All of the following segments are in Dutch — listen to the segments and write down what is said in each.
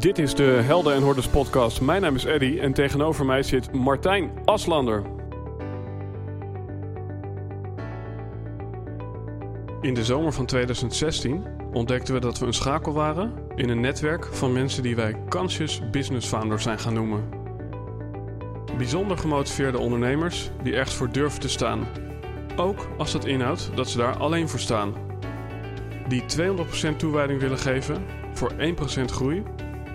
Dit is de Helden en Hordes podcast. Mijn naam is Eddy en tegenover mij zit Martijn Aslander. In de zomer van 2016 ontdekten we dat we een schakel waren in een netwerk van mensen die wij Conscious Business Founders zijn gaan noemen. Bijzonder gemotiveerde ondernemers die ergens voor durven te staan. Ook als dat inhoudt dat ze daar alleen voor staan. Die 200% toewijding willen geven voor 1% groei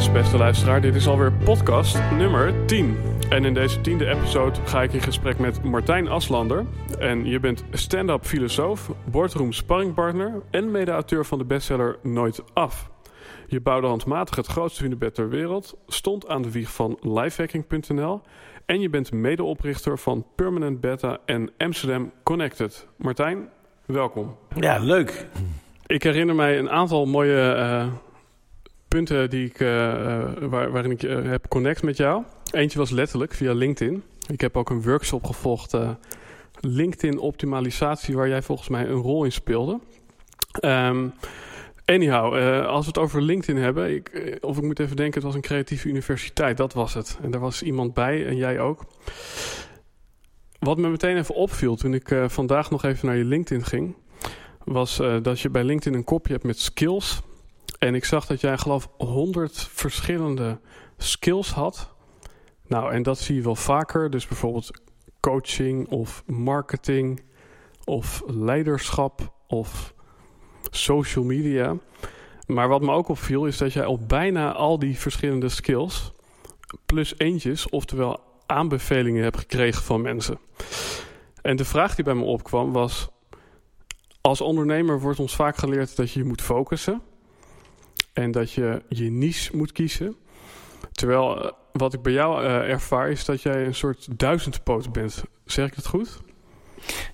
Yes, beste luisteraar, dit is alweer podcast nummer 10. En in deze tiende episode ga ik in gesprek met Martijn Aslander. En je bent stand-up filosoof, boardroom sparringpartner en mede-auteur van de bestseller Nooit Af. Je bouwde handmatig het grootste hunebed ter wereld, stond aan de wieg van lifehacking.nl en je bent medeoprichter van Permanent Beta en Amsterdam Connected. Martijn, welkom. Ja, leuk. Ik herinner mij een aantal mooie uh, punten die ik, uh, waar, waarin ik uh, heb connect met jou. Eentje was letterlijk via LinkedIn. Ik heb ook een workshop gevolgd, LinkedIn optimalisatie, waar jij volgens mij een rol in speelde. Um, anyhow, als we het over LinkedIn hebben, ik, of ik moet even denken, het was een creatieve universiteit, dat was het. En daar was iemand bij en jij ook. Wat me meteen even opviel toen ik vandaag nog even naar je LinkedIn ging, was dat je bij LinkedIn een kopje hebt met skills. En ik zag dat jij geloof 100 verschillende skills had. Nou, en dat zie je wel vaker. Dus bijvoorbeeld coaching of marketing of leiderschap of social media. Maar wat me ook opviel is dat jij op bijna al die verschillende skills plus eentjes, oftewel aanbevelingen hebt gekregen van mensen. En de vraag die bij me opkwam was: als ondernemer wordt ons vaak geleerd dat je je moet focussen en dat je je niche moet kiezen. Terwijl uh, wat ik bij jou uh, ervaar is dat jij een soort duizendpoot bent. Zeg ik het goed?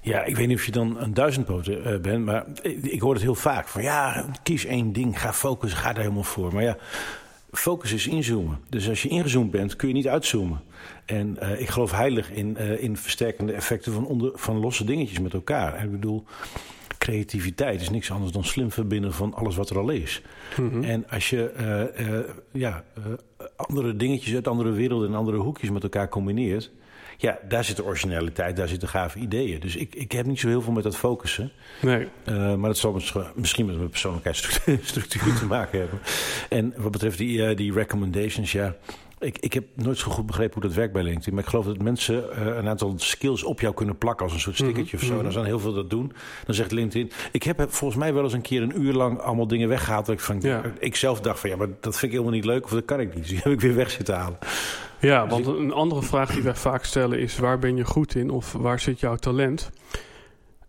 Ja, ik weet niet of je dan een duizendpoten uh, bent, maar ik, hoor het heel vaak. Van ja, kies één ding, ga focussen, ga daar helemaal voor. Maar ja, focus is inzoomen. Dus als je ingezoomd bent, kun je niet uitzoomen. En ik geloof heilig in, in versterkende effecten van, onder, van losse dingetjes met elkaar. Ik bedoel, creativiteit is niks anders dan slim verbinden van alles wat er al is. Mm -hmm. En als je uh, uh, ja, uh, andere dingetjes uit andere werelden en andere hoekjes met elkaar combineert. Ja, daar zit de originaliteit, daar zitten gave ideeën. Dus ik, ik heb niet zo heel veel met dat focussen. Nee. maar dat zal misschien met mijn persoonlijkheidsstructuur te maken hebben. En wat betreft die, die recommendations, ja. Ik, ik heb nooit zo goed begrepen hoe dat werkt bij LinkedIn. Maar ik geloof dat mensen uh, een aantal skills op jou kunnen plakken als een soort stickertje mm -hmm. of zo. En als dan heel veel dat doen, dan zegt LinkedIn. Ik heb volgens mij wel eens een keer een uur lang allemaal dingen weggehaald. Dat ik, van, ja. ik zelf dacht van ja, maar dat vind ik helemaal niet leuk of dat kan ik niet. Dus die heb ik weer weg zitten halen. Ja, dus want een andere vraag die wij vaak stellen is: waar ben je goed in of waar zit jouw talent?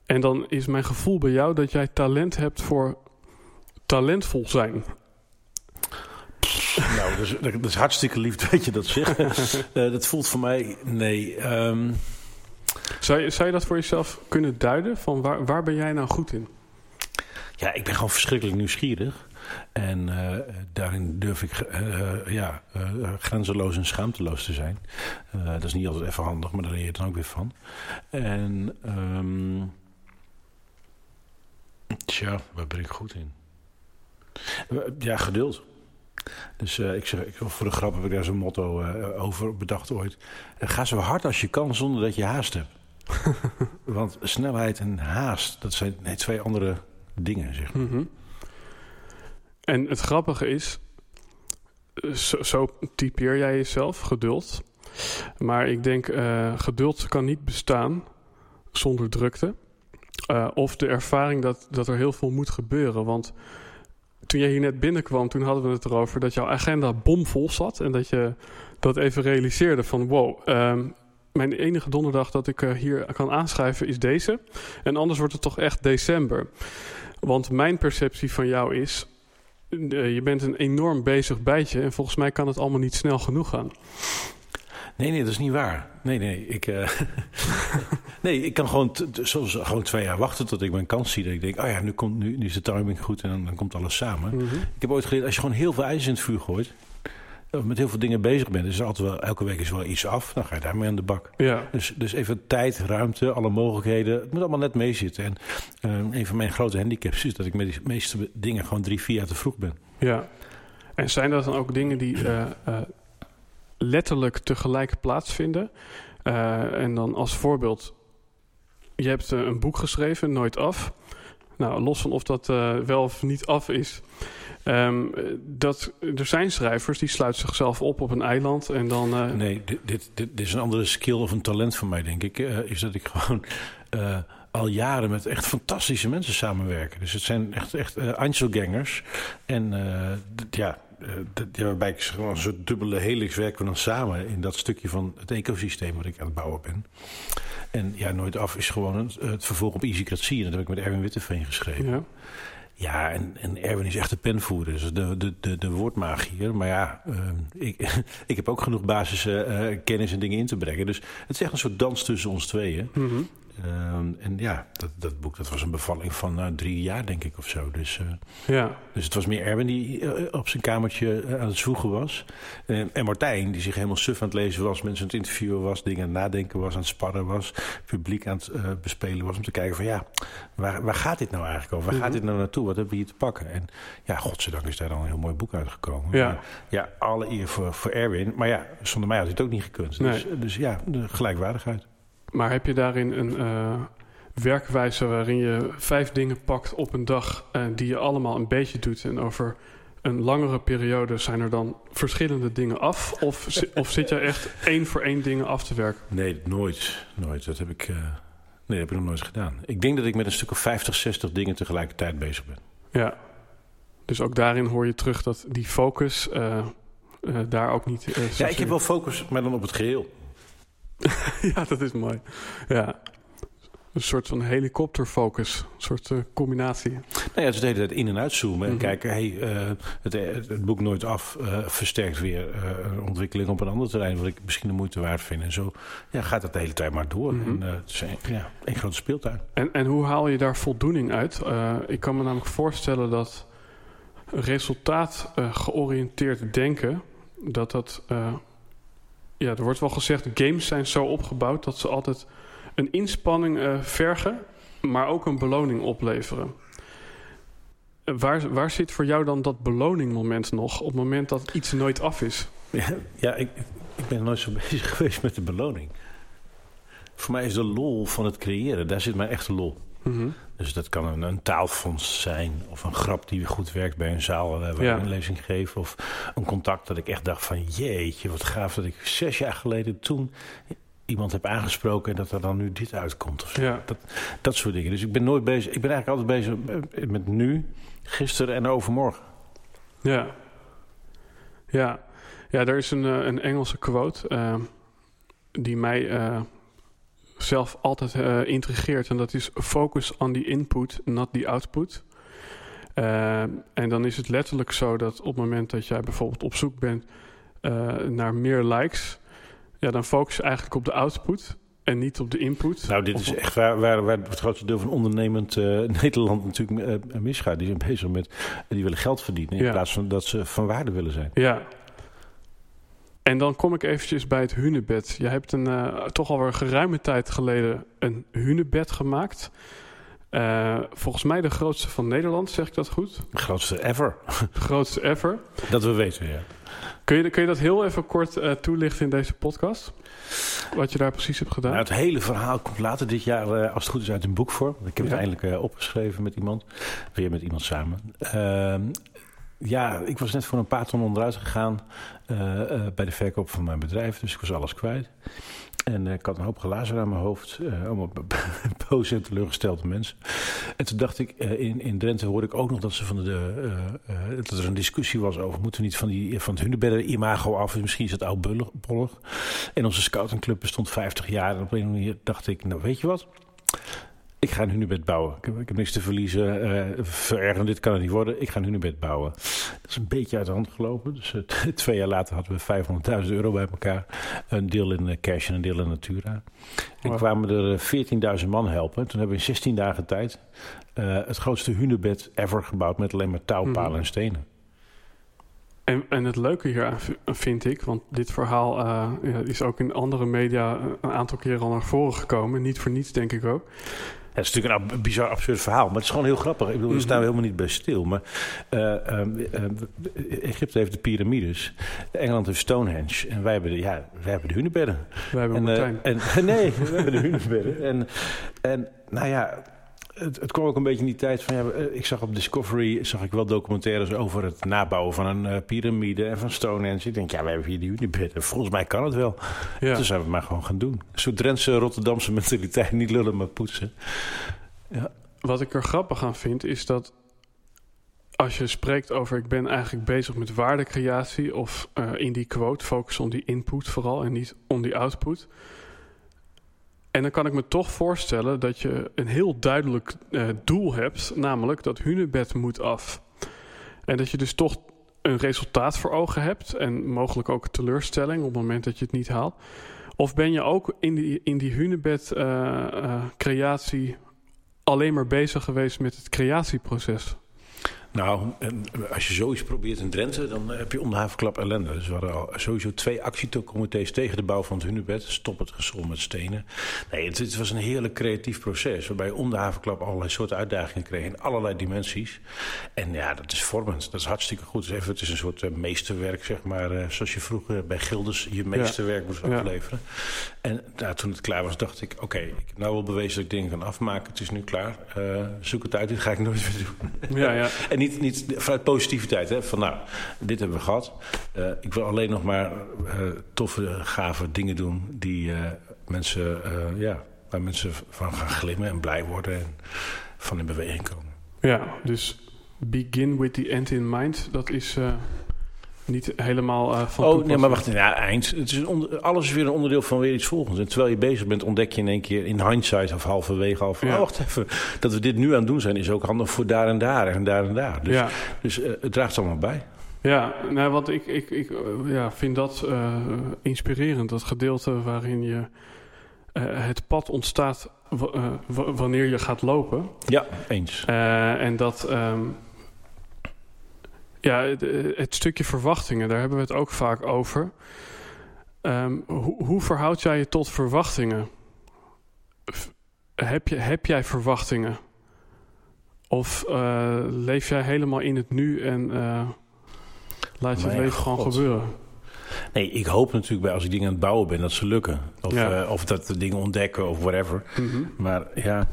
En dan is mijn gevoel bij jou dat jij talent hebt voor talentvol zijn. Nou, dat is, dat is, hartstikke lief dat je dat zegt. uh, dat voelt voor mij, nee. Um... Zou, je, zou je dat voor jezelf kunnen duiden? Van waar, waar ben jij nou goed in? Ja, ik ben gewoon verschrikkelijk nieuwsgierig. En uh, daarin durf ik uh, ja, grenzeloos en schaamteloos te zijn. dat is niet altijd even handig, maar daar leer je dan ook weer van. En um... tja, waar ben ik goed in? Ja, geduld. Dus uh, ik zeg, ik, voor de grap heb ik daar zo'n motto uh, over bedacht ooit. Uh, ga zo hard als je kan zonder dat je haast hebt. Want snelheid en haast, dat zijn nee, twee andere dingen, zeg maar. Mm -hmm. En het grappige is, zo, zo, typeer jij jezelf, geduld. Maar ik denk, geduld kan niet bestaan zonder drukte. of de ervaring dat, dat er heel veel moet gebeuren. Want toen jij hier net binnenkwam, toen hadden we het erover dat jouw agenda bomvol zat. En dat je dat even realiseerde van wow, um, mijn enige donderdag dat ik uh, hier kan aanschrijven is deze. En anders wordt het toch echt december. Want mijn perceptie van jou is, eh, je bent een enorm bezig bijtje en volgens mij kan het allemaal niet snel genoeg gaan. Nee, nee, dat is niet waar. Nee, nee, ik, uh, nee, ik kan gewoon, zoals, gewoon twee jaar wachten tot ik mijn kans zie. Dat ik denk, oh ja, nu, komt, nu, nu is de timing goed en dan, dan komt alles samen. Mhm. Ik heb ooit geleerd, als je gewoon heel veel ijs in het vuur gooit, of met heel veel dingen bezig bent, is er altijd wel, elke week is wel iets af. Dan ga je daarmee aan de bak. Ja, Dus, dus even tijd, ruimte, alle mogelijkheden. Het moet allemaal net meezitten. En eh, een van mijn grote handicaps is dat ik met de meeste dingen gewoon drie, vier jaar te vroeg ben. ja. En zijn dat dan ook dingen die eh, eh, letterlijk tegelijk plaatsvinden? Eh, en dan als voorbeeld, je hebt eh, een boek geschreven, Nooit Af. Nou, los van of dat eh, wel of niet af is. Ehm, eh, dat, er zijn schrijvers die sluiten zichzelf op op een eiland en dan... Nee, dit, dit, dit, is een andere skill of een talent van mij, denk ik. is dat ik gewoon al jaren met echt fantastische mensen samenwerk. Dus het zijn echt, echt Einzelgangers. En ja, ja, waarbij ik gewoon een soort dubbele helix werken we dan samen in dat stukje van het ecosysteem wat ik aan het bouwen ben. En ja, Nooit Af is gewoon het vervolg op Easycratie. En dat heb ik met Erwin Witteveen geschreven. ja. Ja, en, en Erwin is echt de penvoerder, dus de, de, de, de woordmagier. Maar ja, eh, ik, ik heb ook genoeg basiskennis en dingen in te brengen. Dus het is echt een soort dans tussen ons tweeën. Mhm. Ehm, en ja, dat, dat boek dat was een bevalling van nou, drie jaar, denk ik, of zo. Dus, eh, ja. dus het was meer Erwin die eh, op zijn kamertje eh, aan het zwoegen was. Eh, en Martijn, die zich helemaal suf aan het lezen was, mensen aan het interviewen was, dingen aan het nadenken was, aan het sparren was, publiek aan het eh, bespelen was. Om te kijken van ja, waar, waar gaat dit nou eigenlijk over? Waar Mhm. gaat dit nou naartoe? Wat hebben we hier te pakken? En ja, godzijdank is daar dan een heel mooi boek uitgekomen. Ja. Maar, ja, alle eer voor, voor Erwin. Maar ja, zonder mij had hij het ook niet gekund. Dus, dus ja, de gelijkwaardigheid. Maar heb je daarin een eh, werkwijze waarin je vijf dingen pakt op een dag eh, die je allemaal een beetje doet en over een langere periode zijn er dan verschillende dingen af? Of, of zit je echt één voor één dingen af te werken? Nee, nooit. Nooit. Dat heb ik, eh, nee, dat heb ik nog nooit gedaan. Ik denk dat ik met een stuk of 50, 60 dingen tegelijkertijd bezig ben. Ja. Dus ook daarin hoor je terug dat die focus eh, eh, daar ook niet. eh, Ja, ik heb wel focus, maar dan op het geheel. ja, dat is mooi. Ja. Een soort van helikopterfocus. Een soort eh, combinatie. Nou ja, het is de hele tijd in- en uitzoomen. En Mhm. kijken, hey, eh, het, het, het boek Nooit Af eh, versterkt weer eh, een ontwikkeling op een ander terrein... wat ik misschien de moeite waard vind. En zo ja, gaat het de hele tijd maar door. Mhm. En, eh, het is een, ja, een grote speeltuin. En, en hoe haal je daar voldoening uit? Eh, ik kan me namelijk voorstellen dat resultaat eh, georiënteerd denken, dat dat. Ja, er wordt wel gezegd, games zijn zo opgebouwd dat ze altijd een inspanning eh, vergen, maar ook een beloning opleveren. Eh, Waar, waar zit voor jou dan dat beloningmoment nog op het moment dat iets nooit af is? Ja, ja ik, ik ben nooit zo bezig geweest met de beloning. Voor mij is de lol van het creëren, daar zit mijn echte lol. Mhm. Dus dat kan een, een taalfonds zijn. Of een grap die goed werkt bij een zaal waar Ja. ik een lezing geef. Of een contact dat ik echt dacht van jeetje, wat gaaf dat ik zes jaar geleden toen iemand heb aangesproken en dat er dan nu dit uitkomt. Of zo. Ja. Dat soort dingen. Dus ik ben nooit bezig. Ik ben eigenlijk altijd bezig met nu, gisteren en overmorgen. Ja. Ja. Ja, er is een, eh, een Engelse quote eh, die mij eh, zelf altijd eh, intrigeert. En dat is focus on the input, not the output. Eh, en dan is het letterlijk zo dat op het moment dat jij bijvoorbeeld op zoek bent eh, naar meer likes... Ja, dan focus je eigenlijk op de output en niet op de input. Nou, dit Of- is echt waar, waar, waar het grootste deel van ondernemend Nederland natuurlijk misgaat. Die zijn bezig met, die willen geld verdienen in Ja. plaats van dat ze van waarde willen zijn. Ja. En dan kom ik eventjes bij het hunebed. Je hebt een, eh, toch alweer geruime tijd geleden een hunebed gemaakt. Eh, volgens mij de grootste van Nederland, zeg ik dat goed? De grootste ever. De grootste ever. Dat we weten, ja. Kun je, kun je dat heel even kort eh, toelichten in deze podcast? Wat je daar precies hebt gedaan? Nou, het hele verhaal komt later dit jaar, als het goed is, uit een boekvorm. Ik heb Ja. het eindelijk opgeschreven met iemand. Weer met iemand samen. Ja, ik was net voor een paar ton onderuit gegaan eh, eh, bij de verkoop van mijn bedrijf. Dus ik was alles kwijt. En eh, ik had een hoop glazen aan mijn hoofd. allemaal boze en teleurgestelde mensen. En toen dacht ik, in, in Drenthe hoorde ik ook nog dat, ze van de, dat er een discussie was over... moeten we niet van, die, van het hunebedden imago af? Misschien is het oudbollig. En onze scoutingclub bestond 50 jaar. En op een of andere manier dacht ik, nou weet je wat... ik ga een hunebed bouwen. Ik heb, ik heb niks te verliezen. Uh, verergeren, dit kan het niet worden. Ik ga een hunebed bouwen. Dat is een beetje uit de hand gelopen. Dus uh, twee jaar later hadden we 500.000 euro bij elkaar. Een deel in uh, cash en een deel in Natura. En wow. kwamen er 14.000 man helpen. Toen hebben we in 16 dagen tijd het grootste hunebed ever gebouwd... met alleen maar touwpalen mm. en stenen. En, en het leuke hier vind ik, want dit verhaal uh, is ook in andere media een aantal keren al naar voren gekomen. Niet voor niets, denk ik ook. Het is natuurlijk een bizar absurd verhaal, maar het is gewoon heel grappig. Ik bedoel, daar staan we helemaal niet bij stil. Maar uh, uh, Egypte heeft de piramides, Engeland heeft Stonehenge en wij hebben de, ja, wij hebben de hunebedden. Wij hebben en, en, Nee, we hebben de hunebedden. En, en nou ja, het, het kwam ook een beetje in die tijd van... Ja, ik zag op Discovery zag ik wel documentaires over het nabouwen van een uh, piramide en van Stonehenge. Ik denk, ja, we hebben hier die hunebedden. Volgens mij kan het wel. Ja. Dus zijn we het maar gewoon gaan doen. Soort Drentse, Rotterdamse mentaliteit. Niet lullen, maar poetsen. Ja. Wat ik er grappig aan vind, is dat als je spreekt over ik ben eigenlijk bezig met waardecreatie of uh, in die quote focus on die input vooral en niet on die output. En dan kan ik me toch voorstellen dat je een heel duidelijk uh, doel hebt, namelijk dat hunebed moet af. En dat je dus toch een resultaat voor ogen hebt en mogelijk ook teleurstelling op het moment dat je het niet haalt. Of ben je ook in die, in die hunebed uh, uh, creatie alleen maar bezig geweest met het creatieproces? Nou, als je zoiets probeert in Drenthe, dan heb je om de havenklap ellende. Dus we hadden al sowieso twee actiecomité's tegen de bouw van het hunebed. Stop het gesol met stenen. Nee, het, het, was een heerlijk creatief proces. Waarbij je om de havenklap allerlei soorten uitdagingen kreeg in allerlei dimensies. En ja, dat is vormend. Dat is hartstikke goed. Dus even, het is een soort uh, meesterwerk, zeg maar. Zoals je vroeger bij Gilders je meesterwerk ja. moest afleveren. Ja. En nou, toen het klaar was, dacht ik... Oké, okay, ik heb nou wel bewezen dat ik dingen kan afmaken. Het is nu klaar. Uh, zoek het uit, dit ga ik nooit meer doen. Ja, ja. en niet, niet vanuit positiviteit. Hè? Van nou, dit hebben we gehad. Uh, ik wil alleen nog maar uh, toffe, gave dingen doen die uh, mensen, ja, waar mensen van gaan glimmen en blij worden en van in beweging komen. Ja, dus begin with the end in mind, dat is niet helemaal uh, van Oh, nee, maar wacht. Ja, eind. Het is alles is weer een onderdeel van weer iets volgens. En terwijl je bezig bent, ontdek je in één keer in hindsight of halverwege al van... Ja. Oh, wacht even, dat we dit nu aan het doen zijn is ook handig voor daar en daar en daar en daar. Dus, ja. dus uh, het draagt allemaal bij. Ja, nou, want ik, ik, ik ja, vind dat uh, inspirerend. Dat gedeelte waarin je het pad ontstaat wanneer je gaat lopen. Ja, eens. en dat... Um, ja, het, stukje verwachtingen, daar hebben we het ook vaak over. Um, hoe, hoe verhoud jij je tot verwachtingen? Heb, je, heb jij verwachtingen? Of uh, leef jij helemaal in het nu en uh, laat je het leven gewoon gebeuren? Nee, ik hoop natuurlijk bij als ik dingen aan het bouwen ben dat ze lukken. Of, ja. uh, of dat de dingen ontdekken of whatever. Mm -hmm. Maar ja,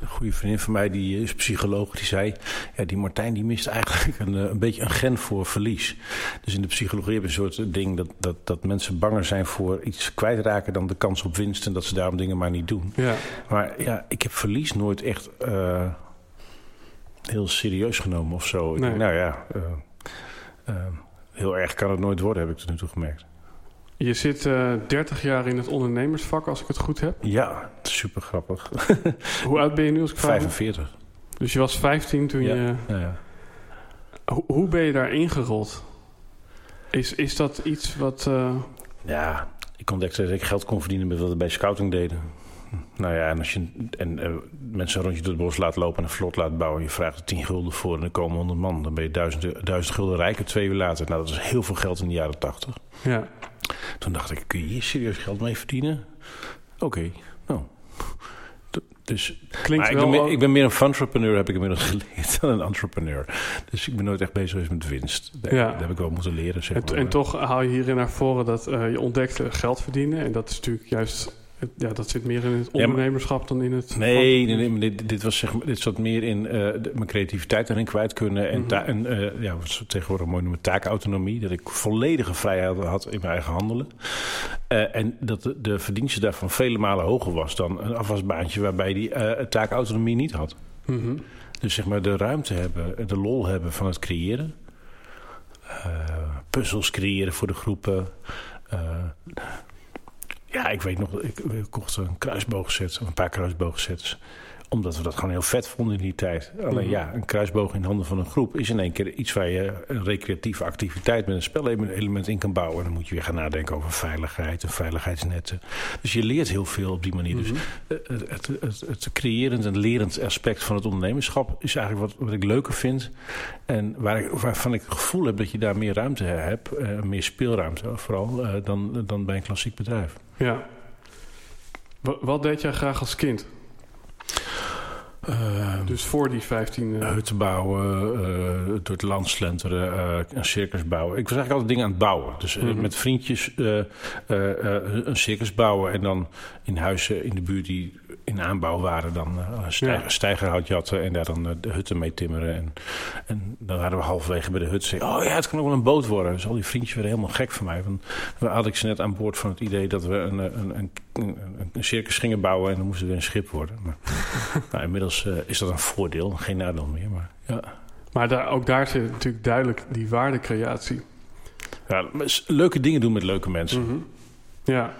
een goede vriendin van mij, die is psycholoog, die zei... Ja, die Martijn die mist eigenlijk een, een beetje een gen voor verlies. Dus in de psychologie heb je een soort ding dat, dat, dat mensen banger zijn voor iets kwijtraken... dan de kans op winst en dat ze daarom dingen maar niet doen. Ja. Maar ja, ik heb verlies nooit echt uh, heel serieus genomen of zo. Ik Nee. denk, nou ja, uh, uh, heel erg kan het nooit worden, heb ik tot nu toe gemerkt. Je zit uh, 30 jaar in het ondernemersvak, als ik het goed heb. Ja, super grappig. Hoe oud ben je nu als ik vraag? 45. Dus je was 15 toen ja. je... Ja, ja. Ho hoe ben je daar ingerold? Is, is dat iets wat... Uh... Ja, ik ontdekte dat ik geld kon verdienen met wat we bij scouting deden. Nou ja, en als je en, uh, mensen een rondje door het bos laat lopen en een vlot laat bouwen... je vraagt er 10 gulden voor en er komen 100 man... dan ben je duizend, duizend gulden rijker twee uur later. Nou, dat is heel veel geld in de jaren 80. Ja. Toen dacht ik, kun je hier serieus geld mee verdienen? Oké, okay, nou... Dus, Klinkt ik, wel ben ik ben meer een entrepreneur, heb ik inmiddels geleerd, dan een entrepreneur. Dus ik ben nooit echt bezig geweest met winst. Dat, Ja. dat heb ik wel moeten leren. Zeg En, maar. en toch haal je hierin naar voren dat uh, je ontdekt uh, geld verdienen. En dat is natuurlijk juist... het- Ja, dat zit meer in het maar- ondernemerschap dan in het... Nee, nee, nee maar dit, dit, was zeg maar, dit zat meer in eh, de- mijn creativiteit daarin kwijt kunnen. En, Mhm. en eh, ja, wat ze tegenwoordig mooi noemen taakautonomie. Dat ik volledige vrijheid had in mijn eigen handelen. Eh, en dat de, de verdienste daarvan vele malen hoger was dan een afwasbaantje waarbij die taakautonomie niet had. Mhm. Dus zeg maar de ruimte hebben, de lol hebben van het creëren. Puzzels creëren voor de groepen. Ja, ik weet nog, ik, ik kocht een kruisboogset, een paar kruisboogsets. Omdat we dat gewoon heel vet vonden in die tijd. Alleen Mhm. ja, een kruisboog in handen van een groep is in één keer iets waar je een recreatieve activiteit met een spelelement in kan bouwen. En dan moet je weer gaan nadenken over veiligheid en veiligheidsnetten. Dus je leert heel veel op die manier. Dus Mhm. eh, het, het, het, het creërend en lerend aspect van het ondernemerschap is eigenlijk wat, wat ik leuker vind. En waar ik, waarvan ik het gevoel heb dat je daar meer ruimte hebt, eh, meer speelruimte vooral, eh, dan, dan bij een klassiek bedrijf. Ja. Wa- Wat deed jij graag als kind? Eh, Dus voor die 15... eh, Hutten bouwen, eh, door het land slenteren, eh, een circus bouwen. Ik was eigenlijk altijd dingen aan het bouwen. Dus Mhm. met vriendjes een circus bouwen en dan in huizen in de buurt die in aanbouw waren, dan stijger, Ja. stijgerhout jatten en daar dan de hutten mee timmeren. En, en dan waren we halverwege bij de hut zeggen, oh ja, het kan ook wel een boot worden. Dus al die vriendjes werden helemaal gek van mij. Want dan had ik ze net aan boord van het idee dat we een, een, een, een, circus gingen bouwen en dan moest het weer een schip worden. Maar nou, inmiddels eh, is dat een voordeel, geen nadeel meer. Maar, ja. Maar daar, ook daar zit natuurlijk duidelijk die waardecreatie. Ja, leuke dingen doen met leuke mensen. Mhm. Ja.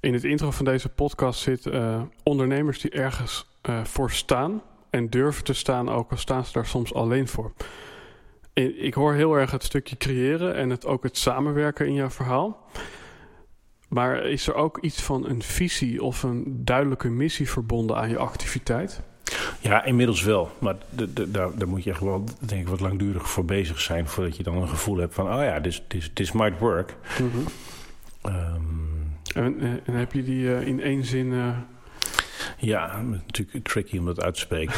In het intro van deze podcast zit eh, ondernemers die ergens eh, voor staan en durven te staan, ook al staan ze daar soms alleen voor. Ik hoor heel erg het stukje creëren en het, ook het samenwerken in jouw verhaal. Maar is er ook iets van een visie of een duidelijke missie verbonden aan je activiteit? Ja, inmiddels wel. Maar de, de, daar, daar moet je echt wel denk ik, wat langdurig voor bezig zijn... voordat je dan een gevoel hebt van... oh ja, this, this, this might work. Ehm, En, eh, en heb je die eh, in één zin. eh, ja, natuurlijk tricky om dat uit te spreken.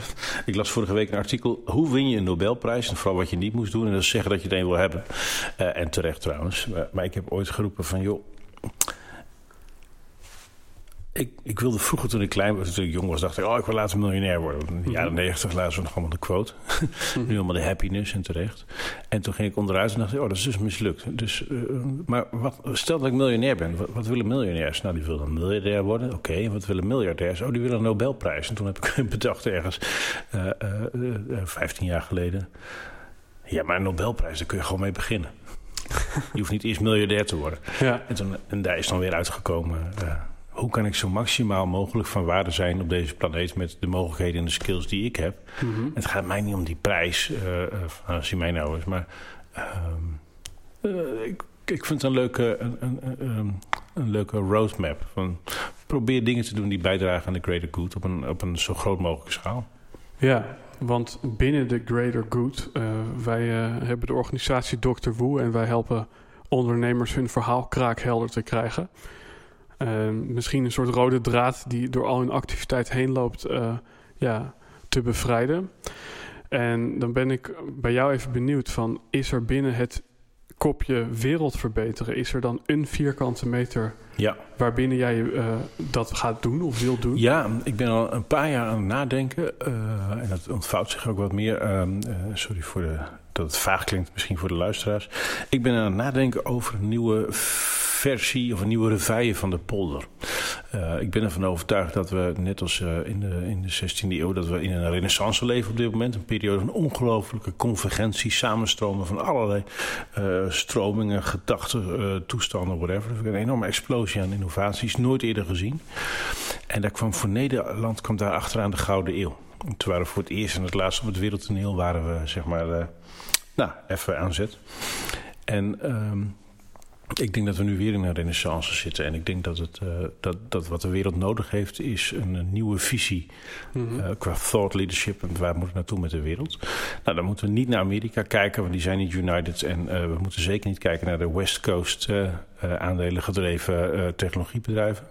Ik, las vorige week een artikel... hoe win je een Nobelprijs? En vooral wat je niet moest doen. En dat is zeggen dat je het een wil hebben. En terecht trouwens. Maar, maar ik heb ooit geroepen van... joh, ik, ik wilde vroeger toen ik klein was, toen ik jong was, dacht ik, oh, ik wil later miljonair worden. In de jaren negentig lazen we nog allemaal de quote. nu allemaal de happiness en terecht. En toen ging ik onderuit en dacht ik, oh, dat is dus mislukt. Dus, eh, maar wat, stel dat ik miljonair ben, wat, wat willen miljonairs? Nou, die willen miljardair worden. Oké, en wat willen miljardairs? Oh, die willen een Nobelprijs. En toen heb ik bedacht ergens, eh, eh, eh, 15 jaar geleden. Ja, maar een Nobelprijs, daar kun je gewoon mee beginnen. Je hoeft niet eerst miljardair te worden. ja. En, toen, en daar is dan weer uitgekomen. eh, hoe kan ik zo maximaal mogelijk van waarde zijn op deze planeet met de mogelijkheden en de skills die ik heb? Mhm. Het gaat mij niet om die prijs, als hij mij nou is, maar ehm, eh, ik, ik vind het een leuke, een, een, een, een leuke roadmap. Van, probeer dingen te doen die bijdragen aan de greater good op een, op een zo groot mogelijke schaal. Ja, want binnen de Greater Good, eh, wij eh, hebben de organisatie Dr. Woe en wij helpen ondernemers hun verhaal kraakhelder te krijgen. Eh, misschien een soort rode draad die door al hun activiteit heen loopt, eh, ja, te bevrijden. En dan ben ik bij jou even benieuwd van, is er binnen het kopje wereld verbeteren, is er dan een vierkante meter Ja. waarbinnen jij eh, dat gaat doen of wil doen? Ja, ik ben al een paar jaar aan het nadenken. eh, en dat ontvouwt zich ook wat meer. ehm, eh, sorry voor de, dat het vaag klinkt, misschien voor de luisteraars. Ik ben aan het nadenken over een nieuwe versie of een nieuwe reveille van de polder. Eh, ik ben ervan overtuigd dat we, net als eh, in, de, in de 16e eeuw, dat we in een renaissance leven op dit moment. Een periode van ongelooflijke convergentie, samenstromen van allerlei eh, stromingen, gedachten, toestanden, whatever. Een enorme explosie aan innovaties, nooit eerder gezien. En daar kwam voor Nederland kwam daar achteraan de Gouden Eeuw. En Toen waren we voor het eerst en het laatst op het wereldtoneel waren we, zeg maar, nou, even aan zet. En ehm, ik denk dat we nu weer in een renaissance zitten. En ik denk dat, het, eh, dat, dat wat de wereld nodig heeft, is een, een nieuwe visie Mhm. eh, qua thought leadership. En waar moeten we naartoe met de wereld? Nou, dan moeten we niet naar Amerika kijken, want die zijn niet united. En eh, we moeten zeker niet kijken naar de West Coast aandelen gedreven technologiebedrijven.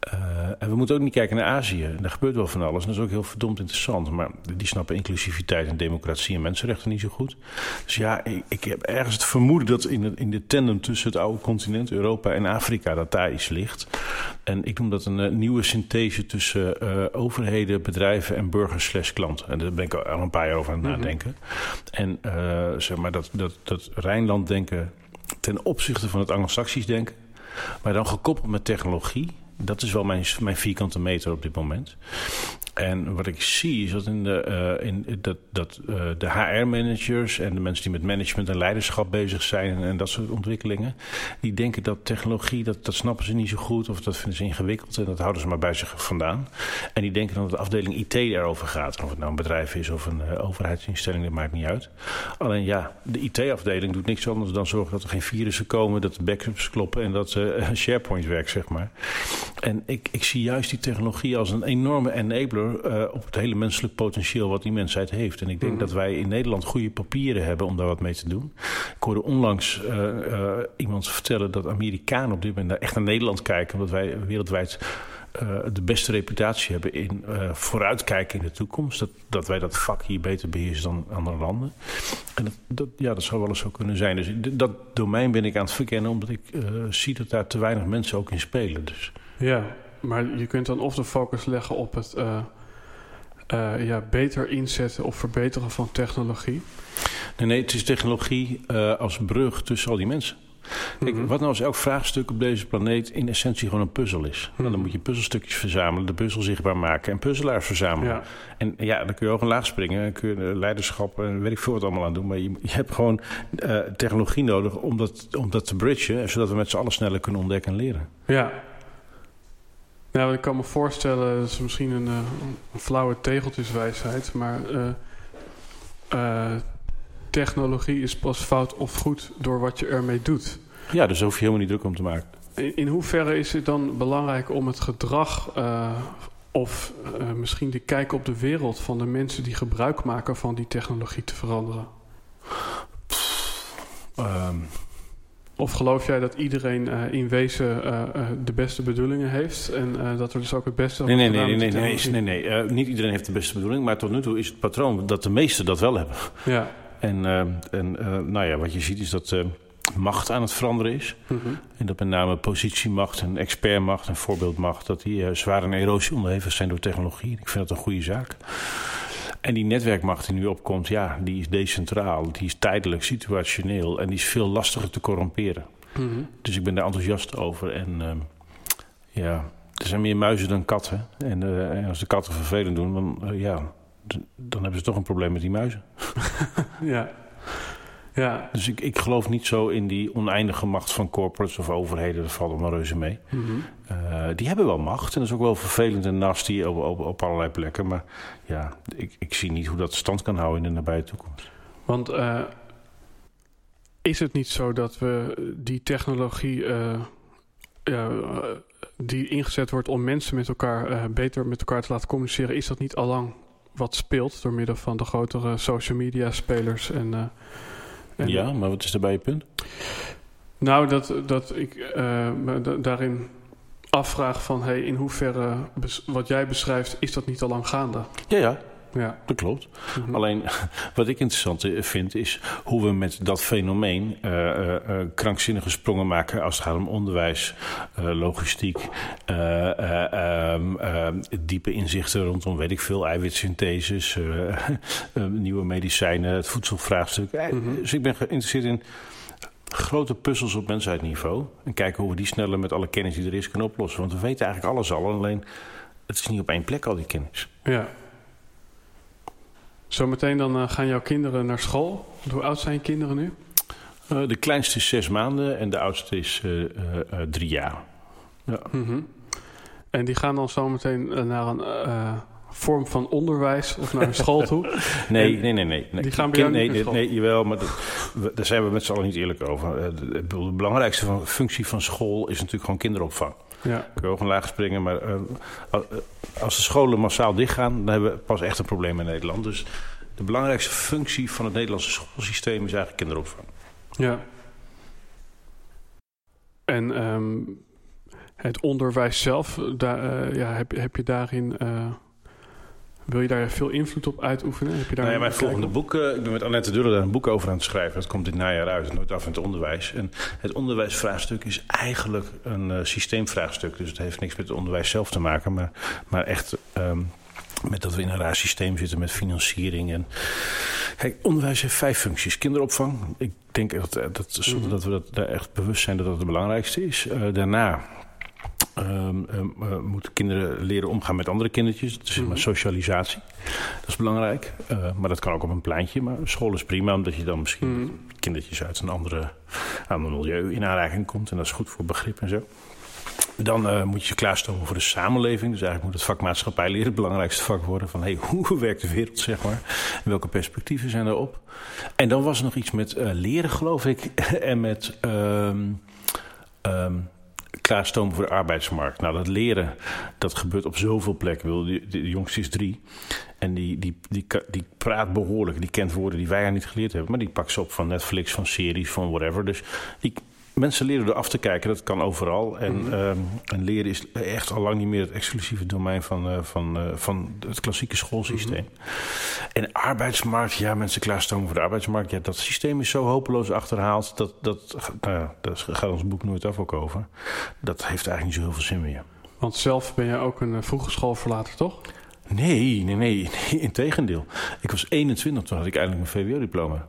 Eh, en we moeten ook niet kijken naar Azië. En daar gebeurt wel van alles. En dat is ook heel verdomd interessant. Maar die snappen inclusiviteit en democratie en mensenrechten niet zo goed. Dus ja, ik, ik heb ergens het vermoeden dat in de, in de tandem tussen het oude continent, Europa en Afrika, dat daar iets ligt. En ik noem dat een eh, nieuwe synthese tussen eh, overheden, bedrijven en burgers slash klanten. En daar ben ik al een paar jaar over aan het Mhm. nadenken. En zeg maar dat, dat, dat Rijnland denken ten opzichte van het Anglo-Saxisch denken. Maar dan gekoppeld met technologie. Dat is wel mijn, mijn vierkante meter op dit moment. En wat ik zie is dat, in de, uh, in, dat, dat uh, de HR-managers en de mensen die met management en leiderschap bezig zijn en, dat soort ontwikkelingen, die denken dat technologie, dat, dat snappen ze niet zo goed of dat vinden ze ingewikkeld en dat houden ze maar bij zich vandaan. En die denken dat de afdeling IT erover gaat. Of het nou een bedrijf is of een uh, overheidsinstelling, dat maakt niet uit. Alleen ja, de IT-afdeling doet niks anders dan zorgen dat er geen virussen komen, dat de backups kloppen en dat SharePoint werkt, zeg maar. En ik, ik zie juist die technologie als een enorme enabler uh, op het hele menselijk potentieel wat die mensheid heeft. En ik denk mm. dat wij in Nederland goede papieren hebben om daar wat mee te doen. Ik hoorde onlangs uh, uh, iemand vertellen dat Amerikanen op dit moment echt naar Nederland kijken, omdat wij wereldwijd de beste reputatie hebben in vooruitkijken in de toekomst. Dat, dat wij dat vak hier beter beheersen dan andere landen. En dat, dat, ja, dat zou wel eens zo kunnen zijn. Dus dat domein ben ik aan het verkennen, omdat ik zie dat daar te weinig mensen ook in spelen. Dus. Ja, maar je kunt dan of de focus leggen op het uh, uh, ja, beter inzetten of verbeteren van technologie. Nee, nee het is technologie uh, als brug tussen al die mensen. Kijk, -hmm. wat nou als elk vraagstuk op deze planeet in essentie gewoon een puzzel is? Nou, dan moet je puzzelstukjes verzamelen, de puzzel zichtbaar maken en puzzelaars verzamelen. Ja. En ja, dan kun je ook een laag springen, en kun je leiderschap en weet ik veel wat allemaal aan doen. Maar je, je hebt gewoon uh, technologie nodig om dat, om dat te bridgen, zodat we met z'n allen sneller kunnen ontdekken en leren. Ja, nou, ik kan me voorstellen, dat is misschien een, een flauwe tegeltjeswijsheid, maar uh, uh, technologie is pas fout of goed door wat je ermee doet. Ja, dus daar hoef je helemaal niet druk om te maken. In, in hoeverre is het dan belangrijk om het gedrag uh, of misschien de kijk op de wereld van de mensen die gebruik maken van die technologie te veranderen? Um. Of geloof jij dat iedereen uh, in wezen uh, uh, de beste bedoelingen heeft en dat er dus ook het beste nee, nee, nee, nee, nee, nee, nee, nee, nee. niet iedereen heeft de beste bedoeling, maar tot nu toe is het patroon dat de meesten dat wel hebben. Ja. En, en nou ja, wat je ziet is dat macht aan het veranderen is. Mm -hmm. En dat met name positiemacht en expertmacht en voorbeeldmacht, dat die zwaar een erosie onderhevig zijn door technologie. Ik vind dat een goede zaak. En die netwerkmacht die nu opkomt, ja, die is decentraal, die is tijdelijk, situationeel en die is veel lastiger te corromperen. Mm -hmm. Dus ik ben daar enthousiast over. En uh, ja, er zijn meer muizen dan katten. En, uh, en als de katten vervelend doen, dan, uh, ja, dan hebben ze toch een probleem met die muizen. ja. Ja. Dus ik, ik geloof niet zo in die oneindige macht van corporates of overheden. Dat valt allemaal reuze mee. Mm -hmm. uh, die hebben wel macht. En dat is ook wel vervelend en nasty op, op, op allerlei plekken. Maar ja, ik, ik zie niet hoe dat stand kan houden in de nabije toekomst. Want uh, is het niet zo dat we die technologie... Uh, die ingezet wordt om mensen met elkaar beter met elkaar te laten communiceren... is dat niet allang wat speelt door middel van de grotere social media spelers en... En ja, maar wat is daarbij je punt? Nou, dat, dat ik uh, me daarin afvraag van... Hey, in hoeverre wat jij beschrijft, is dat niet al lang gaande? Ja, ja. Ja. Dat klopt. Mm -hmm. Alleen wat ik interessant vind is hoe we met dat fenomeen uh, uh, uh, krankzinnige sprongen maken als het gaat om onderwijs, logistiek, um, diepe inzichten rondom weet ik veel, eiwitsyntheses, nieuwe medicijnen, het voedselvraagstuk. Mhm. Mm -hmm. Dus ik ben geïnteresseerd in grote puzzels op mensheidniveau en kijken hoe we die sneller met alle kennis die er is kunnen oplossen. Want we weten eigenlijk alles al, alleen het is niet op één plek al die kennis. Ja. Zometeen dan uh, gaan jouw kinderen naar school. Hoe oud zijn je kinderen nu? Uh, de kleinste is zes maanden en de oudste is uh, drie jaar. Ja. Mm -hmm. En die gaan dan zometeen naar een vorm van onderwijs of naar een school toe? nee, nee, nee, nee, nee. Die gaan bij jou nee, nee, nee, jawel, maar dat, we, daar zijn we met z'n allen niet eerlijk over. De, de belangrijkste van, functie van school is natuurlijk gewoon kinderopvang. Ja. Ik wil ook een laag springen, maar uh, als de scholen massaal dichtgaan, dan hebben we pas echt een probleem in Nederland. Dus de belangrijkste functie van het Nederlandse schoolsysteem is eigenlijk kinderopvang. Ja. En um, het onderwijs zelf, daar, uh, ja, heb, heb je daarin... Uh, wil je daar veel invloed op uitoefenen? Heb je daar nou ja, mijn volgende boek, uh, ik ben met Annette Duller daar een boek over aan het schrijven. Dat komt dit najaar uit, nooit af in het onderwijs. En het onderwijsvraagstuk is eigenlijk een uh, systeemvraagstuk. Dus het heeft niks met het onderwijs zelf te maken, maar, maar echt um, met dat we in een raar systeem zitten met financiering. En... Kijk, onderwijs heeft vijf functies. Kinderopvang, ik denk dat, dat, zonder dat we dat, daar echt bewust zijn dat dat het belangrijkste is. Uh, daarna eh, moeten kinderen leren omgaan met andere kindertjes. Dus maar Mhm. socialisatie. Dat is belangrijk. Eh, maar dat kan ook op een pleintje. Maar school is prima, omdat je dan misschien Mhm. kindertjes uit een andere, ander milieu in aanraking komt. En dat is goed voor begrip en zo. Dan eh, moet je je klaarstomen voor de samenleving. Dus eigenlijk moet het vak maatschappij leren het belangrijkste vak worden. Van hey, hoe werkt de wereld, zeg maar. En welke perspectieven zijn erop. En dan was er nog iets met leren, geloof ik. en met ehm, klaarstomen voor de arbeidsmarkt. Nou, dat leren, dat gebeurt op zoveel plekken. Die, de jongste is drie. En die, die, die, die praat behoorlijk. Die kent woorden die wij haar niet geleerd hebben. Maar die pakt ze op van Netflix, van series, van whatever. Dus die, mensen leren door af te kijken. Dat kan overal. En, Mhm. ehm, en leren is echt al lang niet meer het exclusieve domein van, eh, van, eh, van het klassieke schoolsysteem. En arbeidsmarkt, ja, mensen klaarstomen voor de arbeidsmarkt. Ja, dat systeem is zo hopeloos achterhaald. Dat, dat, nou ja, daar gaat ons boek nooit af ook over. Dat heeft eigenlijk niet zo heel veel zin meer. Want zelf ben jij ook een uh, vroege schoolverlater, toch? Nee, nee, nee, nee. Integendeel. Ik was 21, toen had ik eindelijk mijn VWO-diploma.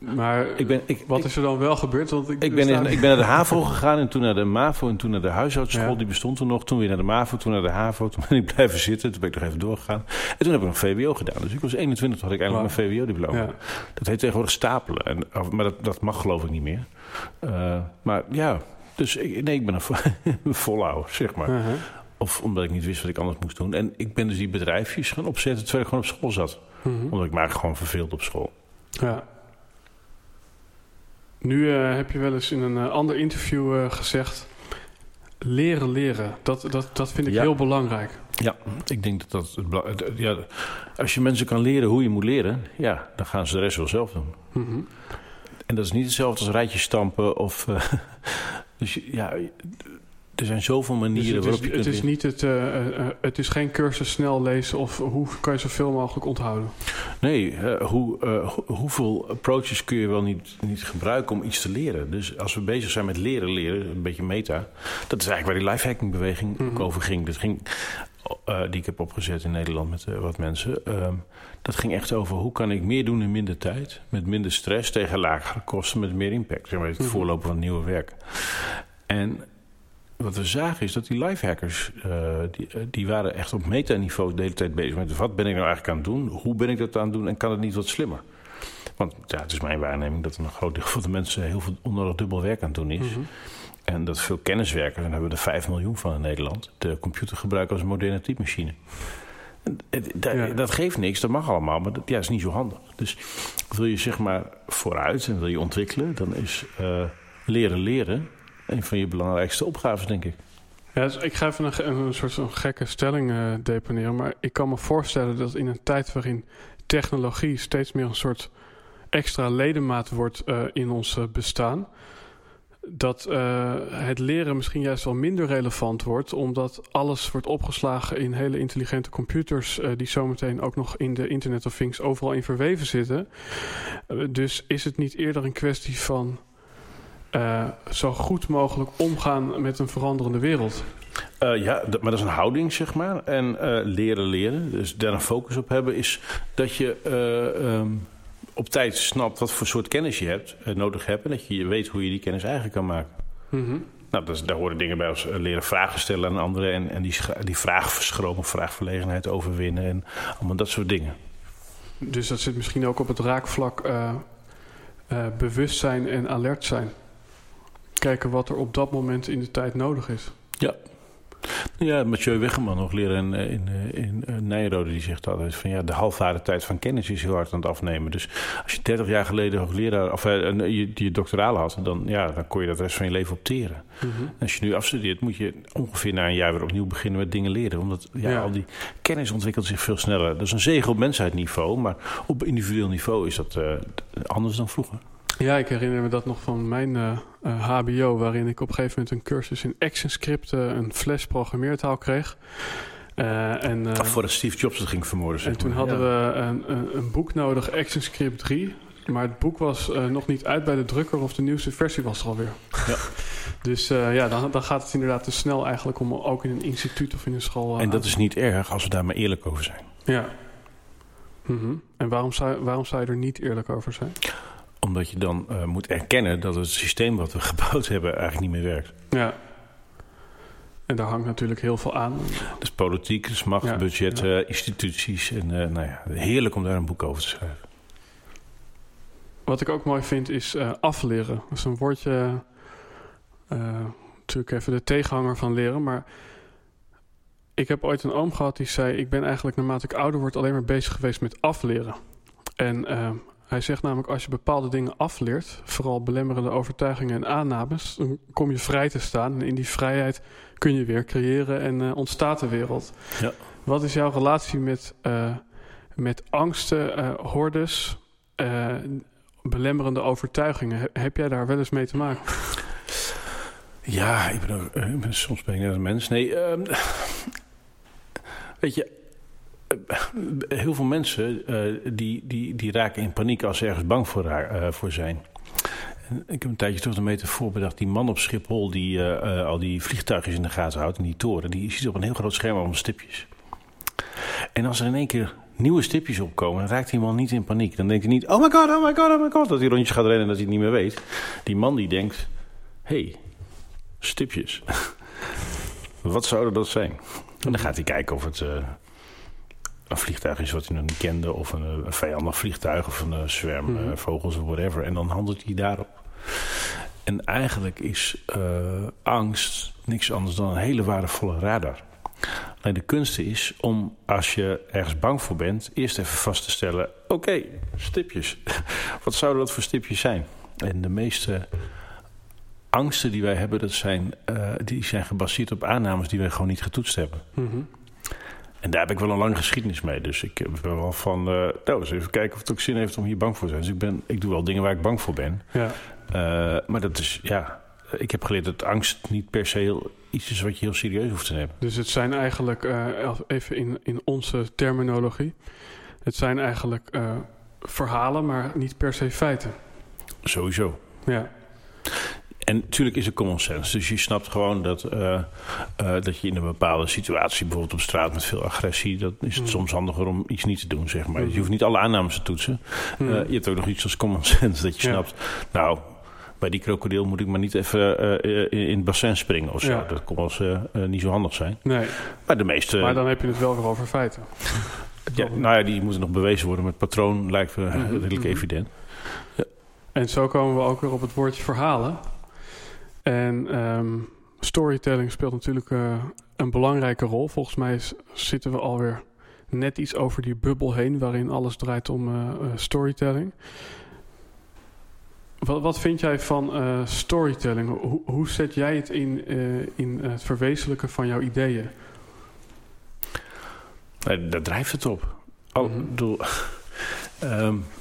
Maar Ik ben, ik, wat is er dan wel gebeurd? Want ik, ik, ben, in- ik ben naar de HAVO gegaan en toen naar de MAVO en toen naar de huishoudschool. Ja. Die bestond toen nog. Toen weer naar de MAVO, toen naar de HAVO. Toen ben ik blijven zitten. Toen ben ik nog even doorgegaan. En toen heb ik een VWO gedaan. Dus ik was 21, toen had ik eindelijk mijn VWO-diploma. Ja. Dat heet tegenwoordig stapelen. En, maar dat, dat mag geloof ik niet meer. Eh, maar ja, dus ik, nee, ik ben een, vo- een volhouder, zeg maar. Uh-huh. Of omdat ik niet wist wat ik anders moest doen. En ik ben dus die bedrijfjes gaan opzetten terwijl ik gewoon op school zat. Mhm. Omdat ik me eigenlijk gewoon verveeld op school. Ja. Nu eh, heb je wel eens in een eh, ander interview eh, gezegd... Leren, leren. Dat, dat, dat vind ik Ja. heel belangrijk. Ja, ik denk dat dat... Ja, als je mensen kan leren hoe je moet leren... Ja, dan gaan ze de rest wel zelf doen. Mhm. En dat is niet hetzelfde als rijtjes stampen of... dus ja, er zijn zoveel Dus manieren het, waarop is, je het kunt is leren. niet het, eh, eh, eh, het is geen cursus snel lezen of hoe kan je zoveel mogelijk onthouden. Nee, hoe, ho- hoeveel approaches kun je wel niet, niet gebruiken om iets te leren? Dus als we bezig zijn met leren, leren, een beetje meta... dat is eigenlijk waar die lifehacking beweging ook Mhm. over ging. Dat ging die ik heb opgezet in Nederland met wat mensen. Ehm, dat ging echt over hoe kan ik meer doen in minder tijd... met minder stress, tegen lagere kosten, met meer impact. Zeg maar, het Mhm. voorlopen van het nieuwe werk. En wat we zagen is dat die lifehackers, eh die, eh, die waren echt op metaniveau de hele tijd bezig met wat ben ik nou eigenlijk aan het doen, hoe ben ik dat aan het doen en kan het niet wat slimmer. Want ja, het is mijn waarneming dat een groot deel van de mensen heel veel onnodig dubbel werk aan het doen is. Mhm. En dat veel kenniswerkers, en daar hebben we er 5 miljoen van in Nederland, de computer gebruiken als een moderne typemachine. En, da- Ja. Dat geeft niks, dat mag allemaal, maar dat ja, is niet zo handig. Dus wil je zeg maar vooruit en wil je ontwikkelen, dan is eh, leren leren een van je belangrijkste opgaves, denk ik. Ja, dus ik ga even een, een soort van gekke stelling eh, deponeren. Maar ik kan me voorstellen dat in een tijd waarin technologie steeds meer een soort extra ledemaat wordt eh, in ons eh, bestaan. Dat het leren misschien juist wel minder relevant wordt, omdat alles wordt opgeslagen in hele intelligente computers, die zometeen ook nog in de Internet of Things overal in verweven zitten. Dus is het niet eerder een kwestie van eh, zo goed mogelijk omgaan met een veranderende wereld? Eh, ja, maar dat is een houding, zeg maar. En eh, leren leren, dus daar een focus op hebben, is dat je eh, ehm, op tijd snapt wat voor soort kennis je hebt, nodig hebt. En dat je weet hoe je die kennis eigen kan maken. Mhm. Nou, dat is, daar horen dingen bij als leren vragen stellen aan anderen. En, en die, die vraagverschroom of vraagverlegenheid overwinnen. En allemaal dat soort dingen. Dus dat zit misschien ook op het raakvlak bewustzijn en alert zijn. Kijken wat er op dat moment in de tijd nodig is. Ja, Mathieu Weggeman, nog leren in, eh, in, eh, in, eh, Nijrode, die zegt altijd van ja, de halfwaardetijd van kennis is heel hard aan het afnemen. Dus als je 30 jaar geleden hoogleraar of een- je, je doctoraal had, dan, ja, dan kon je dat de rest van je leven opteren. En als je nu afstudeert, moet je ongeveer na een jaar weer opnieuw beginnen met dingen leren. Omdat ja, Ja. al die kennis ontwikkelt zich veel sneller. Dat is een zegen op mensheidniveau, maar op individueel niveau is dat anders dan vroeger. Ja, ik herinner me dat nog van mijn eh, eh, HBO, waarin ik op een gegeven moment een cursus in ActionScript, eh, een flash programmeertaal kreeg. Eh, en, eh, voordat Steve Jobs het ging vermoorden. zeg en toen maar. hadden Ja. we een, een, een boek nodig, ActionScript 3. Maar het boek was eh, nog niet uit bij de drukker of de nieuwste versie was er alweer. Ja. Dus eh, ja, dan, dan gaat het inderdaad te snel eigenlijk om ook in een instituut of in een school... eh, En dat is niet erg als we daar maar eerlijk over zijn. Ja. Mhm. En waarom zou, waarom zou je er niet eerlijk over zijn? Omdat je dan eh, moet erkennen dat het systeem wat we gebouwd hebben eigenlijk niet meer werkt. Ja. En daar hangt natuurlijk heel veel aan. Dus politiek, dus macht, Ja, budget, ja. instituties. En eh, nou ja, heerlijk om daar een boek over te schrijven. Wat ik ook mooi vind is eh, afleren. Dat is een woordje, natuurlijk even de tegenhanger van leren. Maar ik heb ooit een oom gehad die zei... ik ben eigenlijk naarmate ik ouder word alleen maar bezig geweest met afleren. En hij zegt namelijk als je bepaalde dingen afleert... vooral belemmerende overtuigingen en aannames... dan kom je vrij te staan. En in die vrijheid kun je weer creëren en eh, ontstaat de wereld. Ja. Wat is jouw relatie met, eh, met angsten, eh, hordes... belemmerende overtuigingen. He- Heb jij daar wel eens mee te maken? Ja, ik ben, ook, ik ben- soms ben ik net een mens. Nee, ehm, weet je, heel veel mensen eh, die, die, die raken in paniek als ze ergens bang voor, eh, voor zijn. En ik heb een tijdje terug een metafoor bedacht. Die man op Schiphol die eh, al die vliegtuigjes in de gaten houdt, in die toren, die ziet op een heel groot scherm allemaal stipjes. En als er in één keer nieuwe stipjes opkomen, dan raakt die man niet in paniek. Dan denkt hij niet, oh my god, oh my god, oh my god, dat hij rondjes gaat rennen en dat hij het niet meer weet. Die man die denkt, hey, stipjes. Wat zouden dat zijn? En dan gaat hij kijken of het een vliegtuig is wat hij nog niet kende, of een, een vijandig vliegtuig, of een eh, zwerm Mhm. eh, vogels of whatever. En dan handelt hij daarop. En eigenlijk is eh, angst niks anders dan een hele waardevolle radar. Alleen de kunst is om, als je ergens bang voor bent, eerst even vast te stellen: oké, stipjes. Wat zouden dat voor stipjes zijn? En de meeste angsten die wij hebben, dat zijn, die zijn gebaseerd op aannames die wij gewoon niet getoetst hebben. Mhm. En daar heb ik wel een lange geschiedenis mee. Dus ik ben wel van, eh nou, eens even kijken of het ook zin heeft om hier bang voor te zijn. Dus ik, ben, ik doe wel dingen waar ik bang voor ben. Ja. Eh, maar dat is, ja, ik heb geleerd dat angst niet per se heel, iets is wat je heel serieus hoeft te nemen. Dus het zijn eigenlijk, eh, even in, in onze terminologie... het zijn eigenlijk eh, verhalen, maar niet per se feiten. Sowieso. Ja. En natuurlijk is er common sense. Dus je snapt gewoon dat, eh, eh, dat je in een bepaalde situatie, bijvoorbeeld op straat met veel agressie, dat is het Mhm. soms handiger om iets niet te doen, zeg maar. Mhm. Je hoeft niet alle aannames te toetsen. Mhm. Eh, je hebt ook nog iets als common sense, dat je Ja. snapt. Nou, bij die krokodil moet ik maar niet even in het bassin springen of zo. Ja. Dat kon wel eens niet zo handig zijn. nee, Maar de meeste, maar dan heb je het wel weer over feiten. ja, nou ja, die moeten nog bewezen worden. Maar het patroon lijkt me Mhm, redelijk mhm. evident. En zo komen we ook weer op het woordje verhalen. En ehm, storytelling speelt natuurlijk eh, een belangrijke rol. Volgens mij is- zitten we alweer net iets over die bubbel heen... waarin alles draait om eh, eh, storytelling. Wat, wat vind jij van storytelling? Hoe, hoe zet jij het in, in het verwezenlijken van jouw ideeën? Nee, daar drijft het op. Oh, de- de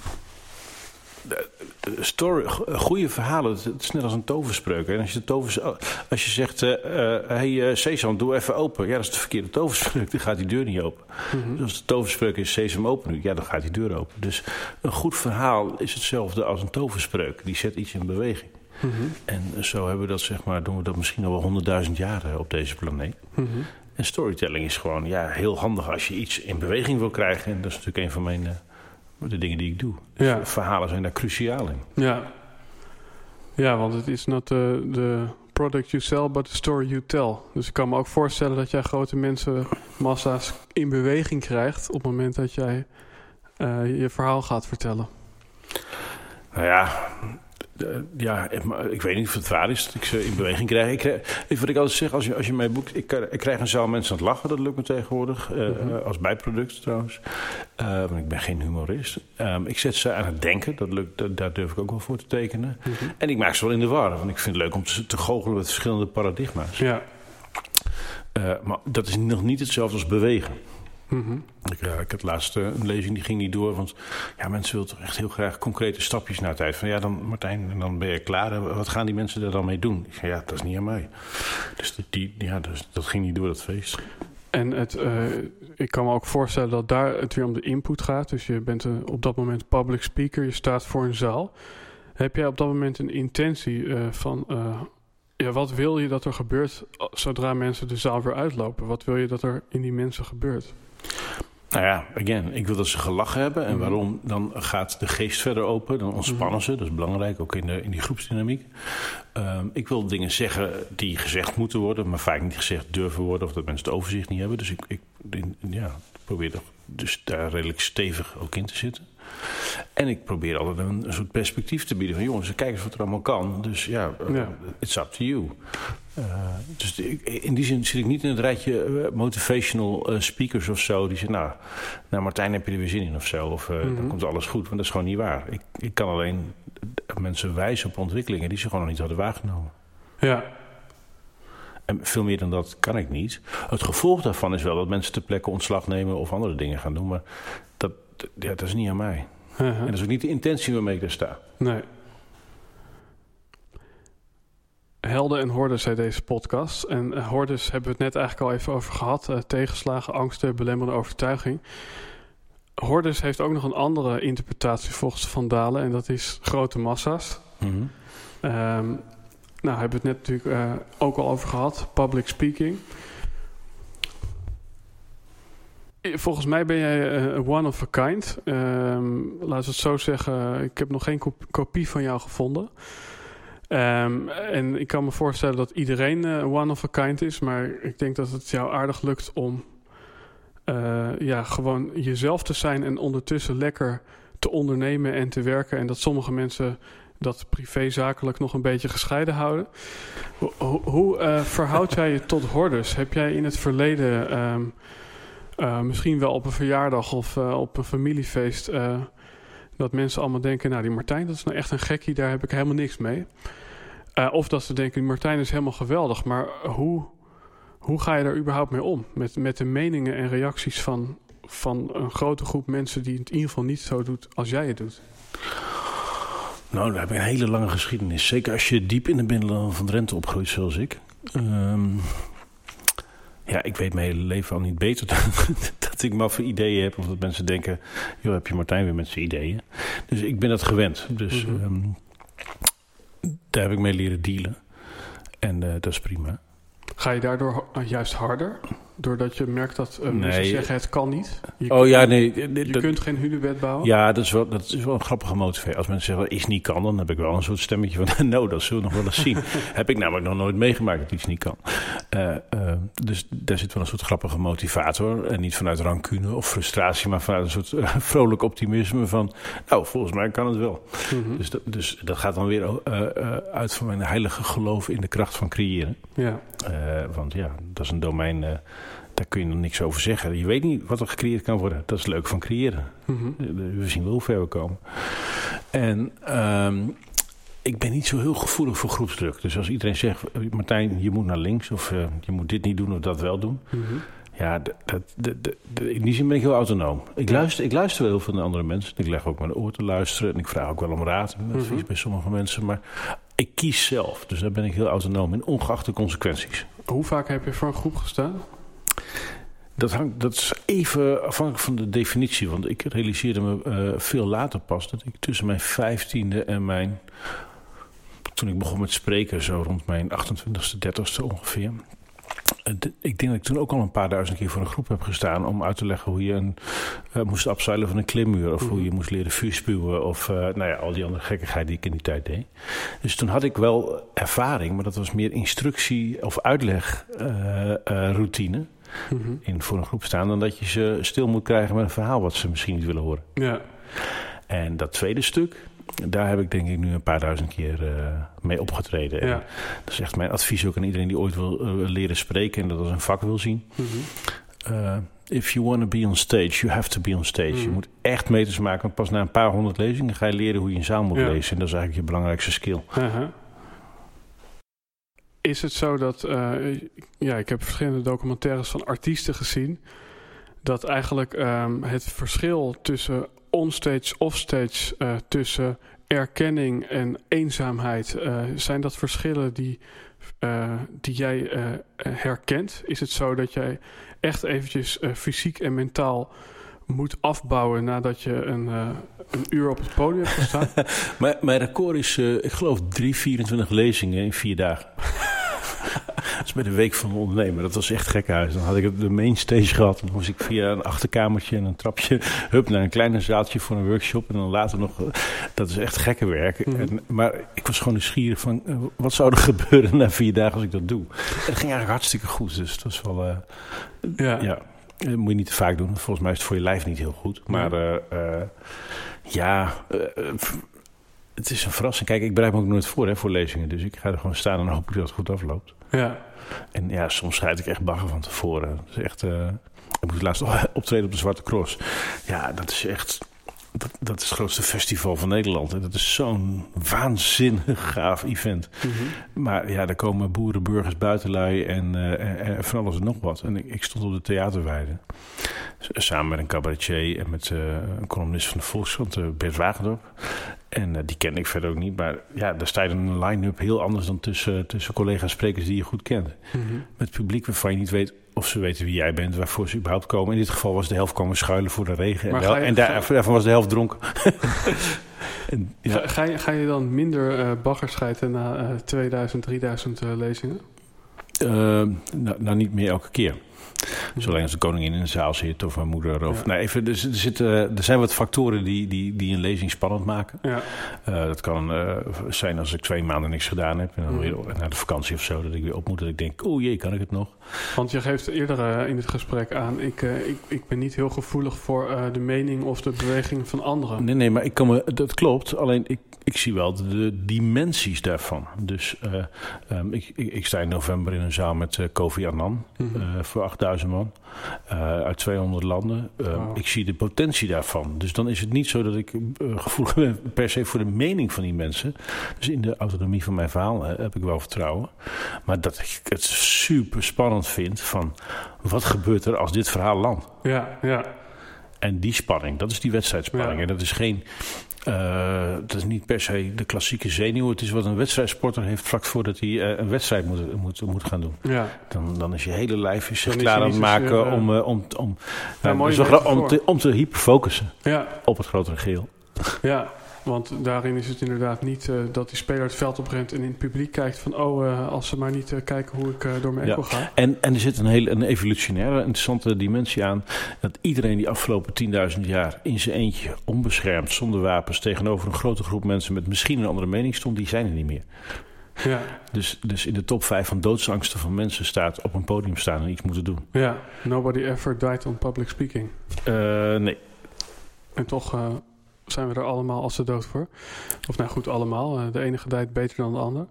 story, go- goede verhalen, het is net als een toverspreuk. hè. En als je, de tovers, als je zegt, hé uh, hey, eh, Sesam, doe even open. Ja, dat is de verkeerde toverspreuk, dan gaat die deur niet open. Mhm. Dus als de toverspreuk is, Sesam, open nu. Ja, dan gaat die deur open. Dus een goed verhaal is hetzelfde als een toverspreuk. Die zet iets in beweging. Mhm. En zo hebben we dat, zeg maar, doen we dat misschien al wel honderdduizend jaren op deze planeet. Mhm. En storytelling is gewoon ja, heel handig als je iets in beweging wil krijgen. En dat is natuurlijk een van mijn, eh, de dingen die ik doe. Dus Ja. Verhalen zijn daar cruciaal in. Ja. Ja, want het is not the, the product you sell, but the story you tell. Dus ik kan me ook voorstellen dat jij grote mensenmassa's in beweging krijgt... op het moment dat jij eh, je verhaal gaat vertellen. Nou ja, ja, ik- maar ik weet niet of het waar is dat ik ze in beweging krijg. Ik, krijg- wat ik altijd zeg, als je, als je mij boekt... Ik, ik krijg een zaal mensen aan het lachen, dat lukt me tegenwoordig. eh, Mhm. eh, als bijproduct trouwens. Eh, want ik ben geen humorist. Ehm, ik zet ze aan het denken, dat lukt, dat- daar durf ik ook wel voor te tekenen. En ik maak ze wel in de war, want ik vind het leuk om te, te goochelen met verschillende paradigma's. Ja. Eh, maar dat is nog niet hetzelfde als bewegen. Mhm. Ik, ja, ik had laatst eh, een lezing, die ging niet door. Want ja, mensen willen toch echt heel graag concrete stapjes naar uit. Van ja, dan Martijn, en dan ben je klaar. Wat gaan die mensen er dan mee doen? Ik zei, ja, dat is niet aan mij. Dus, die- ja, dus dat ging niet door, dat feest. En het, eh, ik kan me ook voorstellen dat daar het weer om de input gaat. Dus je bent op dat moment public speaker, je staat voor een zaal. Heb jij op dat moment een intentie eh, van... eh, ja, wat wil je dat er gebeurt zodra mensen de zaal weer uitlopen? Wat wil je dat er in die mensen gebeurt? Nou ja, again, ik wil dat ze gelachen hebben. En waarom? Dan gaat de geest verder open. Dan ontspannen ze. Dat is belangrijk, ook in, de, in die groepsdynamiek. Ehm, ik wil dingen zeggen die gezegd moeten worden, maar vaak niet gezegd durven worden. Of dat mensen het overzicht niet hebben. Dus ik, ik ja, probeer er dus daar redelijk stevig ook in te zitten. En ik probeer altijd een, een, soort perspectief te bieden van jongens, kijk eens wat er allemaal kan. Dus ja, uh, it's up to you. Uh, dus in die zin zit ik niet in het rijtje uh, motivational speakers of zo. Die zeggen, nou, nou, Martijn, heb je er weer zin in of zo? Of mm -hmm. dan komt alles goed. Want dat is gewoon niet waar. Ik, ik kan alleen mensen wijzen op ontwikkelingen die ze gewoon nog niet hadden waargenomen. Ja. En veel meer dan dat kan ik niet. Het gevolg daarvan is wel dat mensen ter plekke ontslag nemen of andere dingen gaan doen. Maar dat, ja, dat is niet aan mij. Uh -huh. En dat is ook niet de intentie waarmee ik daar sta. Nee. Helden en hordes zei deze podcast. En uh, hordes hebben we het net eigenlijk al even over gehad. Uh, tegenslagen, angsten, belemmerende overtuiging. Hordes heeft ook nog een andere interpretatie volgens Van Dalen. En dat is grote massa's. Mm -hmm. um, nou, hebben we het net natuurlijk uh, ook al over gehad. Public speaking. Volgens mij ben jij uh, one of a kind. Um, laten we het zo zeggen. Ik heb nog geen kopie van jou gevonden. Um, en ik kan me voorstellen dat iedereen uh, one of a kind is. Maar ik denk dat het jou aardig lukt om ja, gewoon jezelf te zijn en ondertussen lekker te ondernemen en te werken. En dat sommige mensen dat privézakelijk nog een beetje gescheiden houden. Hoe, uh, verhoud jij je tot hordes? Heb jij in het verleden um, uh, misschien wel op een verjaardag of uh, op een familiefeest dat mensen allemaal denken: Nou, die Martijn, dat is nou echt een gekkie, daar heb ik helemaal niks mee. of dat ze denken: die Martijn is helemaal geweldig, maar hoe, hoe ga je daar überhaupt mee om? Met, met de meningen en reacties van, van een grote groep mensen die het in ieder geval niet zo doet als jij het doet? Nou, daar heb ik een hele lange geschiedenis. Zeker als je diep in de binnenlanden van Drenthe opgroeit, zoals ik. Um, ja, ik weet mijn hele leven al niet beter dat, dat ik maar voor ideeën heb. Of dat mensen denken, joh, heb je Martijn weer met zijn ideeën. Dus ik ben dat gewend. Dus mm -hmm. um, daar heb ik mee leren dealen. En uh, dat is prima. Ga je daardoor juist harder? Doordat je merkt dat uh, mensen nee. zeggen het kan niet. Je oh kunt, ja, nee. Je dat, kunt geen hunebed bouwen. Ja, dat is, wel, dat is wel een grappige motivatie. Als mensen zeggen iets niet kan, dan heb ik wel een soort stemmetje van... nou, dat zullen we nog wel eens zien. heb ik namelijk nog nooit meegemaakt dat iets niet kan. Uh, uh, dus daar zit wel een soort grappige motivator. En niet vanuit rancune of frustratie, maar vanuit een soort vrolijk optimisme van... nou, volgens mij kan het wel. Mm -hmm. dus, dat, dus dat gaat dan weer uit van mijn heilige geloof in de kracht van creëren. Ja. want ja, dat is een domein daar kun je nog niks over zeggen. Je weet niet wat er gecreëerd kan worden. Dat is leuk van creëren. Mm -hmm. We zien wel hoe ver we komen. En um, ik ben niet zo heel gevoelig voor groepsdruk. Dus als iedereen zegt, Martijn, je moet naar links... of uh, je moet dit niet doen of dat wel doen... Mm -hmm. Ja, dat, dat, dat, in die zin ben ik heel autonoom. Ik, ja. luister, ik luister wel heel veel naar andere mensen. Ik leg ook mijn oor te luisteren. En ik vraag ook wel om raad en advies mm -hmm. bij sommige mensen. Maar ik kies zelf. Dus daar ben ik heel autonoom in, ongeacht de consequenties. Hoe vaak heb je voor een groep gestaan? Dat, hangt, dat is even afhankelijk van de definitie. Want ik realiseerde me uh, veel later pas dat ik tussen mijn vijftiende en mijn... Toen ik begon met spreken, zo rond mijn 28ste, 30ste ongeveer. Ik denk dat ik toen ook al een paar duizend keer voor een groep heb gestaan om uit te leggen hoe je een, uh, moest afzuilen van een klimmuur. Of hoe je moest leren vuur spuwen. Of uh, nou ja, al die andere gekkigheid die ik in die tijd deed. Dus toen had ik wel ervaring, maar dat was meer instructie of uitlegroutine. Uh, -hmm. in voor een groep staan, dan dat je ze stil moet krijgen met een verhaal wat ze misschien niet willen horen. Ja. En dat tweede stuk, daar heb ik denk ik nu een paar duizend keer uh, mee opgetreden. Ja. Dat is echt mijn advies ook aan iedereen die ooit wil uh, leren spreken en dat als een vak wil zien. Mm -hmm. uh, if you want to be on stage, you have to be on stage. Mm. Je moet echt meters maken, want pas na een paar honderd lezingen ga je leren hoe je een zaal moet ja. lezen. En dat is eigenlijk je belangrijkste skill. -huh. Is het zo dat, ja, ik heb verschillende documentaires van artiesten gezien, dat eigenlijk um, het verschil tussen onstage, offstage, uh, tussen erkenning en eenzaamheid, uh, zijn dat verschillen die, die jij herkent? Is het zo dat jij echt eventjes fysiek en mentaal moet afbouwen nadat je een, uh, een uur op het podium hebt gestaan? mijn, mijn record is, uh, ik geloof, 3, 24 lezingen in vier dagen. is bij de Week van de Ondernemer. Dat was echt gek huis. Dan had ik de main stage gehad. Dan moest ik via een achterkamertje en een trapje... hup, naar een kleiner zaaltje voor een workshop. En dan later nog... dat is echt gekke werk. Mhm. en, maar ik was gewoon nieuwsgierig van... eh, wat zou er gebeuren na vier dagen als ik dat doe? En het ging eigenlijk hartstikke goed. Dus het was wel... eh, Ja. ja, dat moet je niet te vaak doen. Volgens mij is het voor je lijf niet heel goed. Maar eh, eh, ja, eh, eh, het is een verrassing. Kijk, ik bereid me ook nooit voor hè, voor lezingen. Dus ik ga er gewoon staan en hoop ik dat het goed afloopt. ja. En ja, soms schrijf ik echt bagger van tevoren. Dat is echt... eh, ik moet laatst optreden op de Zwarte Cross. Ja, dat is echt... Dat, dat is het grootste festival van Nederland. En dat is zo'n waanzinnig gaaf event. Mhm. Maar ja, daar komen boeren, burgers, buitenlui en, eh, en, en van alles en nog wat. En ik, ik stond op de theaterweide. Samen met een cabaretier en met eh, een columnist van de Volkskrant, Bert Wagendorp. En eh, die ken ik verder ook niet. Maar ja, daar staat een line-up heel anders dan tussen, tussen collega-sprekers die je goed kent. Mhm. Met publiek waarvan je niet weet of ze weten wie jij bent, waarvoor ze überhaupt komen. In dit geval was de helft komen schuilen voor de regen. Maar en je- en daar, daarvan was de helft dronken. en, ja, Ga, ga, je, ga je dan minder eh bagger schijten na eh, 2000, 3000 eh, lezingen? eh, nou, nou, niet meer elke keer. Dus alleen als de koningin in de zaal zit of mijn moeder. Of, Ja. nee, even, dus, er, zitten, er zijn wat factoren die, die, die een lezing spannend maken. Ja. Eh, dat kan eh, zijn als ik twee maanden niks gedaan heb. En dan Mhm. weer naar de vakantie of zo. Dat ik weer op moet. Dat ik denk, oh jee, kan ik het nog? Want je geeft eerder eh, in het gesprek aan, ik, eh, ik, ik ben niet heel gevoelig voor eh, de mening of de beweging van anderen. Nee, nee, maar ik kan me, dat klopt. Alleen ik, ik zie wel de, dimensies daarvan. Dus eh, ehm, ik, ik, ik sta in november in een zaal met Kofi Annan. Mhm. voor 8000 man. Eh, uit 200 landen. Eh, Wauw. Ik zie de potentie daarvan. Dus dan is het niet zo dat ik eh, gevoelig ben per se voor de mening van die mensen. Dus in de autonomie van mijn verhaal heb ik wel vertrouwen. Maar dat ik het super spannend vind van wat gebeurt er als dit verhaal landt. Ja, ja. En die spanning, dat is die wedstrijdspanning. Ja. En dat is geen. Eh, dat is niet per se de klassieke zenuw. Het is wat een wedstrijdsporter heeft vlak voordat hij eh, een wedstrijd moet, moet, moet gaan doen. ja. Dan, dan is je hele lijf is zich Dan klaar aan het maken eh, om, eh, om, om, Ja, eh, om, te, om te hyperfocussen Ja, op het grotere geheel. ja, want daarin is het inderdaad niet eh, dat die speler het veld oprent en in het publiek kijkt van oh, eh, als ze maar niet eh, kijken hoe ik door mijn Ja. enkel ga. En, en er zit een hele een evolutionaire interessante dimensie aan. Dat iedereen die afgelopen 10.000 jaar in zijn eentje, onbeschermd, zonder wapens, tegenover een grote groep mensen met misschien een andere mening stond, die zijn er niet meer. Ja, Dus, dus in de top 5 van doodsangsten van mensen staat op een podium staan en iets moeten doen. ja. Nobody ever died on public speaking. Nee. En toch zijn we er allemaal als de dood voor. Of nou goed, allemaal. Eh, de ene gedijt beter dan de ander.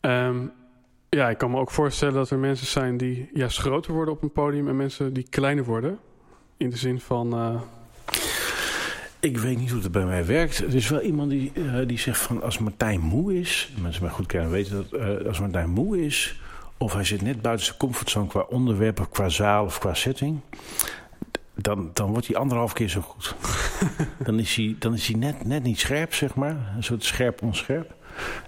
Ehm, ja, ik kan me ook voorstellen dat er mensen zijn die juist groter worden op een podium en mensen die kleiner worden. In de zin van, eh, Ik weet niet hoe het bij mij werkt. Er is wel iemand die, eh, die zegt van als Martijn moe is... Mensen mij goed kennen weten dat als Martijn moe is... of hij zit net buiten zijn comfortzone qua onderwerp... of qua zaal of qua setting... dan, dan wordt hij anderhalf keer zo goed. dan is hij, dan is hij net, net niet scherp, zeg maar. Een soort scherp onscherp.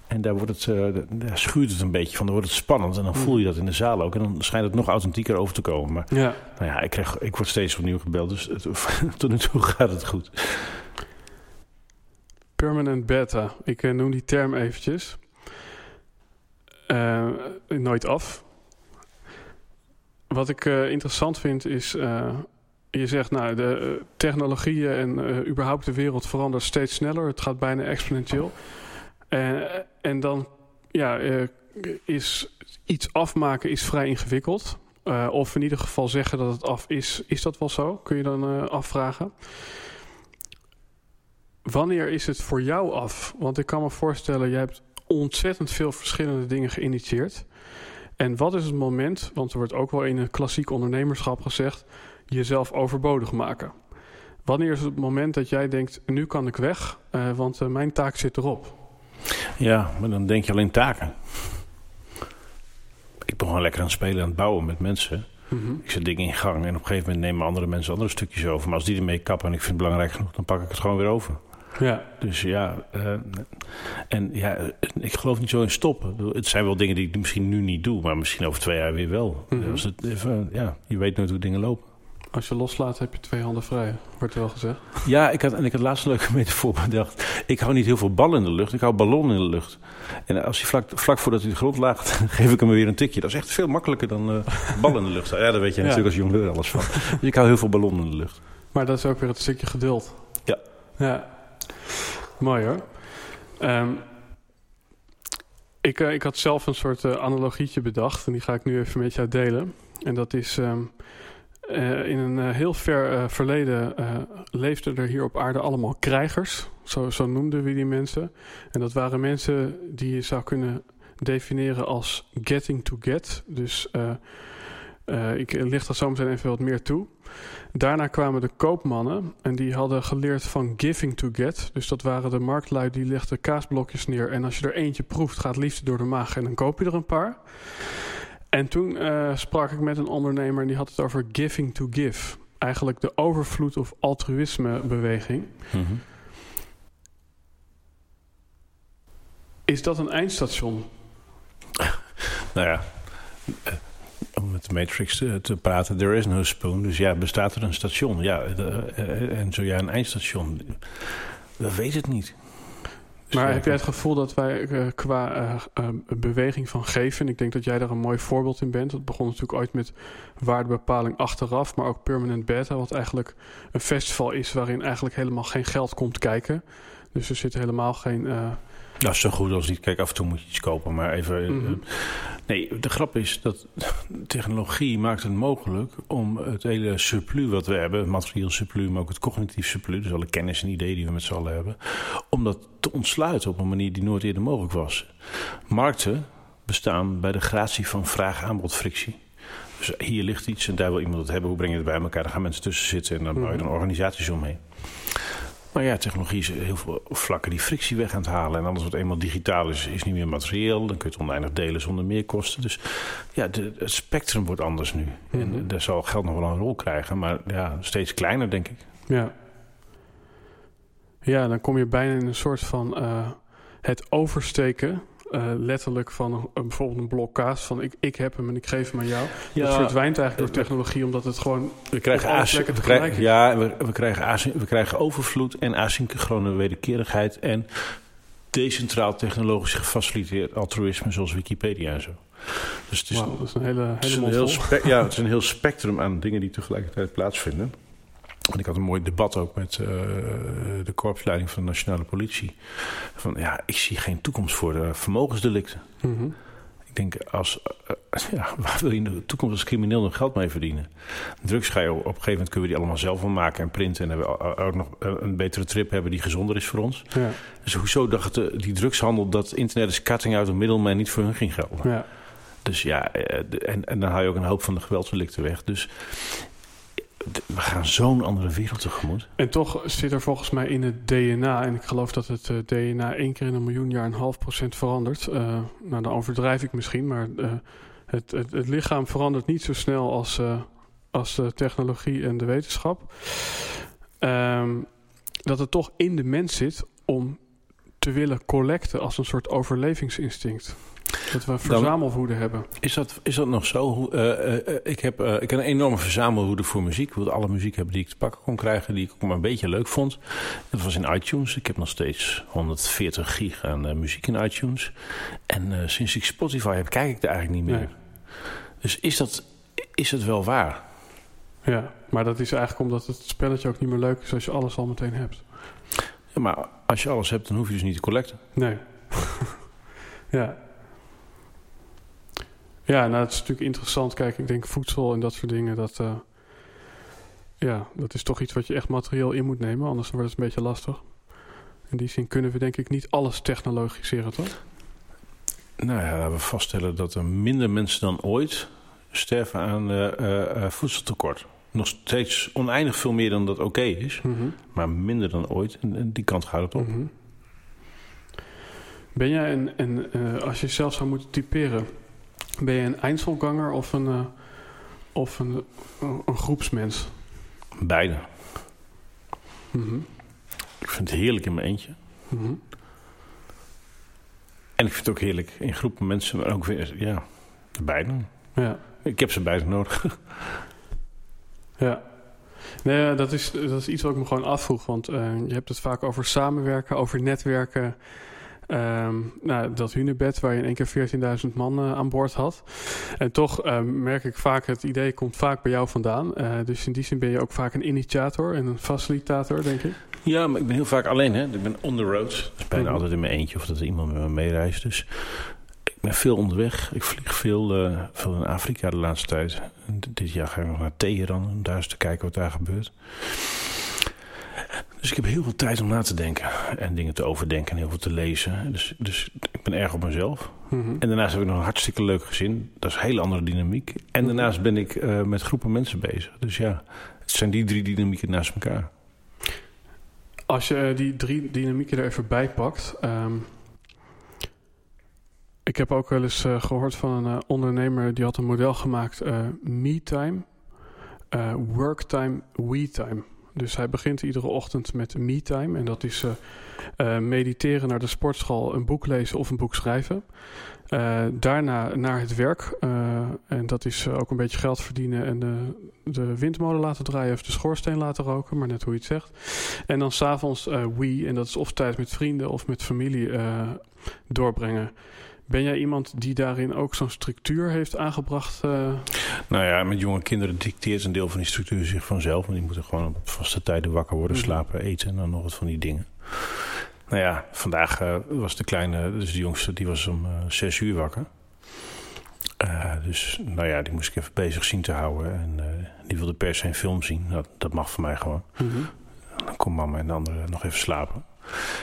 En daar, wordt het, eh, daar schuurt het een beetje van. Dan wordt het spannend. En dan voel je dat in de zaal ook. En dan schijnt het nog authentieker over te komen. Maar ja, nou ja, ik, krijg, ik word steeds opnieuw gebeld. Dus het, tot nu toe gaat het goed. permanent beta. Ik eh, noem die term eventjes. Eh, nooit af. Wat ik interessant vind is... eh, je zegt, nou, de eh, technologieën en eh, überhaupt de wereld verandert steeds sneller. Het gaat bijna exponentieel. En en dan ja, eh, is iets afmaken is vrij ingewikkeld. Eh, of in ieder geval zeggen dat het af is. Is dat wel zo? Kun je dan eh, afvragen. Wanneer is het voor jou af? Want ik kan me voorstellen, jij hebt ontzettend veel verschillende dingen geïnitieerd. En wat is het moment, want er wordt ook wel in een klassiek ondernemerschap gezegd, jezelf overbodig maken? Wanneer is het moment dat jij denkt, nu kan ik weg, eh, want eh, mijn taak zit erop? Ja, maar dan denk je alleen taken. Ik ben gewoon lekker aan het spelen, aan het bouwen met mensen. Mhm. Ik zet dingen in gang en op een gegeven moment nemen andere mensen andere stukjes over. Maar als die ermee kappen en ik vind het belangrijk genoeg, dan pak ik het gewoon weer over. Ja, Dus ja, eh, en ja, ik geloof niet zo in stoppen. Het zijn wel dingen die ik misschien nu niet doe, maar misschien over twee jaar weer wel. Mhm. Het even, ja, je weet nooit hoe dingen lopen. Als je loslaat heb je twee handen vrij, wordt er wel gezegd. Ja, ik had, en ik had laatst een leuke metafoor bedacht. Ik hou niet heel veel ballen in de lucht, ik hou ballonnen in de lucht. En als hij vlak, vlak voordat hij de grond laagt, geef ik hem weer een tikje. Dat is echt veel makkelijker dan uh, ballen in de lucht. Ja, daar weet je Ja. natuurlijk als jongleur alles van. Dus ik hou heel veel ballonnen in de lucht. Maar dat is ook weer het stukje geduld. Ja. Ja. Mooi hoor. Ehm, ik, eh, ik had zelf een soort eh, analogietje bedacht. En die ga ik nu even met jou delen. En dat is... ehm, eh, in een eh, heel ver eh, verleden leefden er hier op aarde allemaal krijgers. Zo, zo noemden we die mensen. En dat waren mensen die je zou kunnen definiëren als getting to get. Dus ik licht dat zo even wat meer toe. Daarna kwamen de koopmannen en die hadden geleerd van giving to get. Dus dat waren de marktlui die legden kaasblokjes neer. En als je er eentje proeft, gaat liefst door de maag en dan koop je er een paar. En toen eh, sprak ik met een ondernemer en die had het over giving to give. Eigenlijk de overvloed of altruïsme beweging. Is dat een eindstation? Nou ja, eh, om met de Matrix te, te praten, there is no spoon. Dus ja, bestaat er een station? Ja, de- eh, en zo ja, een eindstation. We weten het niet. Maar heb jij het gevoel dat wij eh, qua eh, eh, beweging van geven, ik denk dat jij daar een mooi voorbeeld in bent. Het begon natuurlijk ooit met waardebepaling achteraf, maar ook permanent beta, wat eigenlijk een festival is waarin eigenlijk helemaal geen geld komt kijken. Dus er zit helemaal geen. Eh, Nou, zo goed als niet. Kijk, af en toe moet je iets kopen, maar even... eh, Mhm. nee, de grap is dat technologie maakt het mogelijk om het hele surplus wat we hebben, het materieel surplus, maar ook het cognitief surplus, dus alle kennis en ideeën die we met z'n allen hebben, om dat te ontsluiten op een manier die nooit eerder mogelijk was. Markten bestaan bij de gratie van vraag-aanbod-frictie. Dus hier ligt iets en daar wil iemand het hebben. Hoe breng je het bij elkaar? Daar gaan mensen tussen zitten en dan bouw je dan organisaties omheen. Maar ja, technologie is heel veel vlakken die frictie weg aan het halen. En alles wat eenmaal digitaal is, is niet meer materieel. Dan kun je het oneindig delen zonder meerkosten. Dus ja, de, het spectrum wordt anders nu. En Mhm. daar zal geld nog wel een rol krijgen. Maar ja, steeds kleiner, denk ik. ja. ja, dan kom je bijna in een soort van eh, het oversteken. Eh, letterlijk van een, bijvoorbeeld een blok kaas. Van ik, ik heb hem en ik geef hem aan jou. dat verdwijnt eigenlijk door technologie, omdat het gewoon we krijgen, we krijgen, ja, we, we, krijgen we krijgen overvloed en asynchrone wederkerigheid. En decentraal technologisch gefaciliteerd altruïsme, zoals Wikipedia en zo. Dus het is, Wauw, dat is een hele, is, hele een heel ja, het is een heel spectrum aan dingen die tegelijkertijd plaatsvinden. En ik had een mooi debat ook met eh, de korpsleiding van de nationale politie. Van ja, ik zie geen toekomst voor de vermogensdelicten. Mhm. Ik denk, als, eh, ja, waar wil je in de toekomst als crimineel nog geld mee verdienen? Drugs ga je op een gegeven moment kunnen we die allemaal zelf wel maken en printen. En hebben we ook nog eh, een betere trip hebben die gezonder is voor ons. Ja, Dus hoezo dacht de, die drugshandel dat internet is cutting out een middleman niet voor hun ging gelden? ja. Dus ja, eh, en, en dan haal je ook een hoop van de geweldsdelicten weg. Dus we gaan zo'n andere wereld tegemoet. En toch zit er volgens mij in het DNA, en ik geloof dat het eh, DNA één keer in een miljoen jaar een half procent verandert. Eh, nou, dan overdrijf ik misschien, maar eh, het, het, het lichaam verandert niet zo snel als, als de technologie en de wetenschap. Ehm, dat het toch in de mens zit om te willen collecten als een soort overlevingsinstinct. Dat we verzamelwoede hebben. Is dat, is dat nog zo? Eh, eh, ik, heb, eh, ik heb een enorme verzamelwoede voor muziek. Ik wilde alle muziek hebben die ik te pakken kon krijgen, die ik ook maar een beetje leuk vond. Dat was in iTunes. Ik heb nog steeds 140 gig aan muziek in iTunes. En sinds ik Spotify heb, kijk ik er eigenlijk niet meer. Nee. Dus is dat, is het wel waar? Ja, maar dat is eigenlijk omdat het spelletje ook niet meer leuk is als je alles al meteen hebt. Ja, maar als je alles hebt, dan hoef je dus niet te collecten. Nee. ja. Ja, nou, het is natuurlijk interessant. Kijk, ik denk voedsel en dat soort dingen, dat, eh, ja, dat is toch iets wat je echt materieel in moet nemen, anders wordt het een beetje lastig. In die zin kunnen we denk ik niet alles technologiseren, toch? Nou ja, laten we vaststellen dat er minder mensen dan ooit sterven aan eh, eh, voedseltekort. Nog steeds oneindig veel meer dan dat oké is, Mhm. maar minder dan ooit. En, en die kant gaat het op. Mhm. Ben jij een eh, als je zelf zou moeten typeren, ben je een Einzelganger of een, eh, of een, een, een groepsmens? Beide. Mhm. Ik vind het heerlijk in mijn eentje. Mhm. En ik vind het ook heerlijk in groepen mensen, maar ook weer, ja, beide. Ja, Ik heb ze beide nodig. ja. Nee, dat is, dat is iets wat ik me gewoon afvroeg. Want uh, je hebt het vaak over samenwerken, over netwerken. Um, nou, dat hunebed waar je in één keer 14.000 man uh, aan boord had. En toch uh, merk ik vaak, het idee komt vaak bij jou vandaan. Uh, dus in die zin ben je ook vaak een initiator en een facilitator, denk ik. Ja, maar ik ben heel vaak alleen. Hè? Ik ben on the road. Dat is bijna mm -hmm. altijd in mijn eentje of dat er iemand met me meereist. Dus ik ben veel onderweg. Ik vlieg veel, uh, veel in Afrika de laatste tijd. En dit jaar ga ik nog naar Teheran om daar eens te kijken wat daar gebeurt. Dus ik heb heel veel tijd om na te denken en dingen te overdenken en heel veel te lezen. Dus, dus ik ben erg op mezelf. Mm -hmm. En daarnaast heb ik nog een hartstikke leuk gezin. Dat is een hele andere dynamiek. En daarnaast ben ik uh, met groepen mensen bezig. Dus ja, het zijn die drie dynamieken naast elkaar. Als je uh, die drie dynamieken er even bij pakt. Um, ik heb ook wel eens uh, gehoord van een uh, ondernemer die had een model gemaakt: me-time, work-time, we-time. Dus hij begint iedere ochtend met me-time. En dat is mediteren naar de sportschool, een boek lezen of een boek schrijven. daarna naar het werk. en dat is ook een beetje geld verdienen en de, de windmolen laten draaien of de schoorsteen laten roken, maar net hoe je het zegt. En dan s'avonds we, en dat is of tijd met vrienden of met familie doorbrengen. Ben jij iemand die daarin ook zo'n structuur heeft aangebracht? Uh... Nou ja, met jonge kinderen dicteert een deel van die structuur zich vanzelf. Want die moeten gewoon op vaste tijden wakker worden, -hmm. slapen, eten en dan nog wat van die dingen. Nou ja, vandaag uh, was de kleine, dus de jongste, die was om uh, zes uur wakker. Uh, dus nou ja, die moest ik even bezig zien te houden. En die wilde per se een film zien. Dat, dat mag voor mij gewoon. Mm -hmm. Dan kon mama en de andere nog even slapen.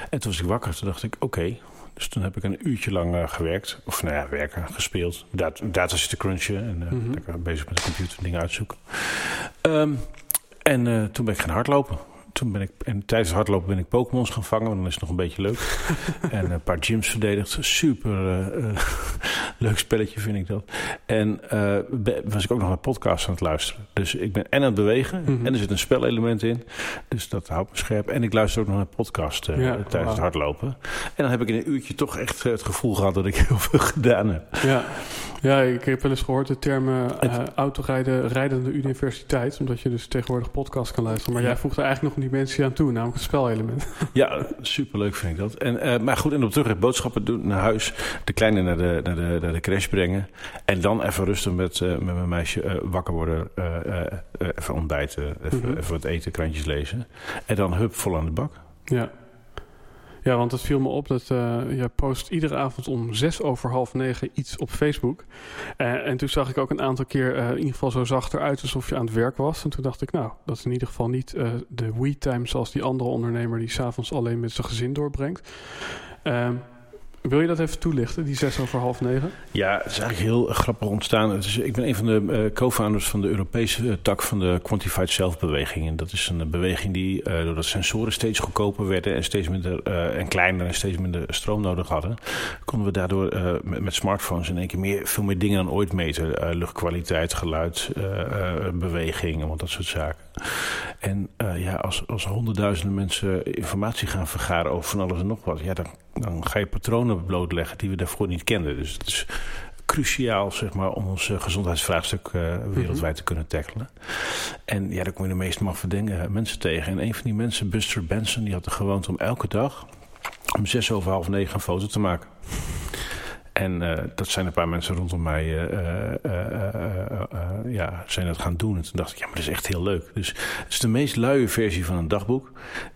En toen was ik wakker. Toen dacht ik, oké, okay, dus toen heb ik een uurtje lang uh, gewerkt. Of nou ja, werken, gespeeld. Dat, data zitten crunchen. En uh, mm -hmm. lekker bezig met de computer dingen uitzoeken. Um, en uh, toen ben ik gaan hardlopen. Toen ben ik, en tijdens het hardlopen ben ik Pokémons gaan vangen. Want dan is het nog een beetje leuk. en een paar gyms verdedigd. Super leuk spelletje vind ik dat. En was ik ook nog een podcast aan het luisteren. Dus ik ben en aan het bewegen. -hmm. En er zit een spelelement in. Dus dat houdt me scherp. En ik luister ook nog naar een podcast ja, tijdens wow. het hardlopen. En dan heb ik in een uurtje toch echt het gevoel gehad dat ik heel veel gedaan heb. Ja, ja ik heb wel eens gehoord de termen uh, autorijden, rijdende universiteit. Omdat je dus tegenwoordig podcast kan luisteren. Maar jij voegt er eigenlijk nog een dimensie aan toe, namelijk het spelelement. Ja, superleuk vind ik dat. En, uh, maar goed, en op terug boodschappen doen naar huis. De kleine naar de, naar de, naar de crash brengen. En dan even rustig met, uh, met mijn meisje wakker worden. even ontbijten, even, mm -hmm. even wat eten, krantjes lezen. En dan hup, vol aan de bak. Ja. Ja, want het viel me op dat uh, je post iedere avond om zes over half negen iets op Facebook. Uh, en toen zag ik ook een aantal keer uh, in ieder geval zo zacht eruit alsof je aan het werk was. En toen dacht ik, nou, dat is in ieder geval niet de we-time zoals die andere ondernemer die s'avonds alleen met zijn gezin doorbrengt. Wil je dat even toelichten, die zes over half negen? Ja, het is eigenlijk heel grappig ontstaan. Het is, ik ben een van de uh, co-founders van de Europese uh, tak van de Quantified Self-beweging. En dat is een uh, beweging die, doordat sensoren steeds goedkoper werden en steeds minder en kleiner en steeds minder stroom nodig hadden, konden we daardoor met, met, smartphones in één keer meer, veel meer dingen dan ooit meten. luchtkwaliteit, geluid, beweging, allemaal dat soort zaken. En ja, als, als honderdduizenden mensen informatie gaan vergaren over van alles en nog wat, ja, dan dan ga je patronen blootleggen die we daarvoor niet kenden. Dus het is cruciaal zeg maar, om ons gezondheidsvraagstuk uh, wereldwijd te kunnen tackelen. En ja, daar kom je de meest maffe dingen, mensen tegen. En een van die mensen, Buster Benson, die had de gewoonte om elke dag om zes over half negen een foto te maken. En uh, dat zijn een paar mensen rondom mij uh, ja, zijn dat gaan doen. En toen dacht ik, ja, maar dat is echt heel leuk. Dus het is de meest luie versie van een dagboek.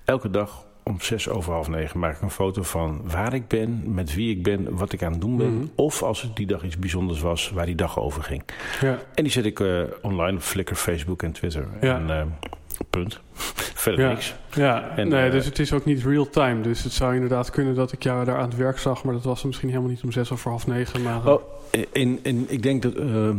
Elke dag om zes over half negen maak ik een foto van waar ik ben, met wie ik ben, wat ik aan het doen ben. Mm -hmm. Of als het die dag iets bijzonders was, waar die dag over ging. Ja. En die zet ik uh, online op Flickr, Facebook en Twitter. Ja. En, uh, punt. Verder ja. niks. Ja, en, nee, uh, dus het is ook niet real time. Dus het zou inderdaad kunnen dat ik jou daar aan het werk zag, maar dat was misschien helemaal niet om zes over half negen. Maar, oh, in, in, ik denk dat, uh,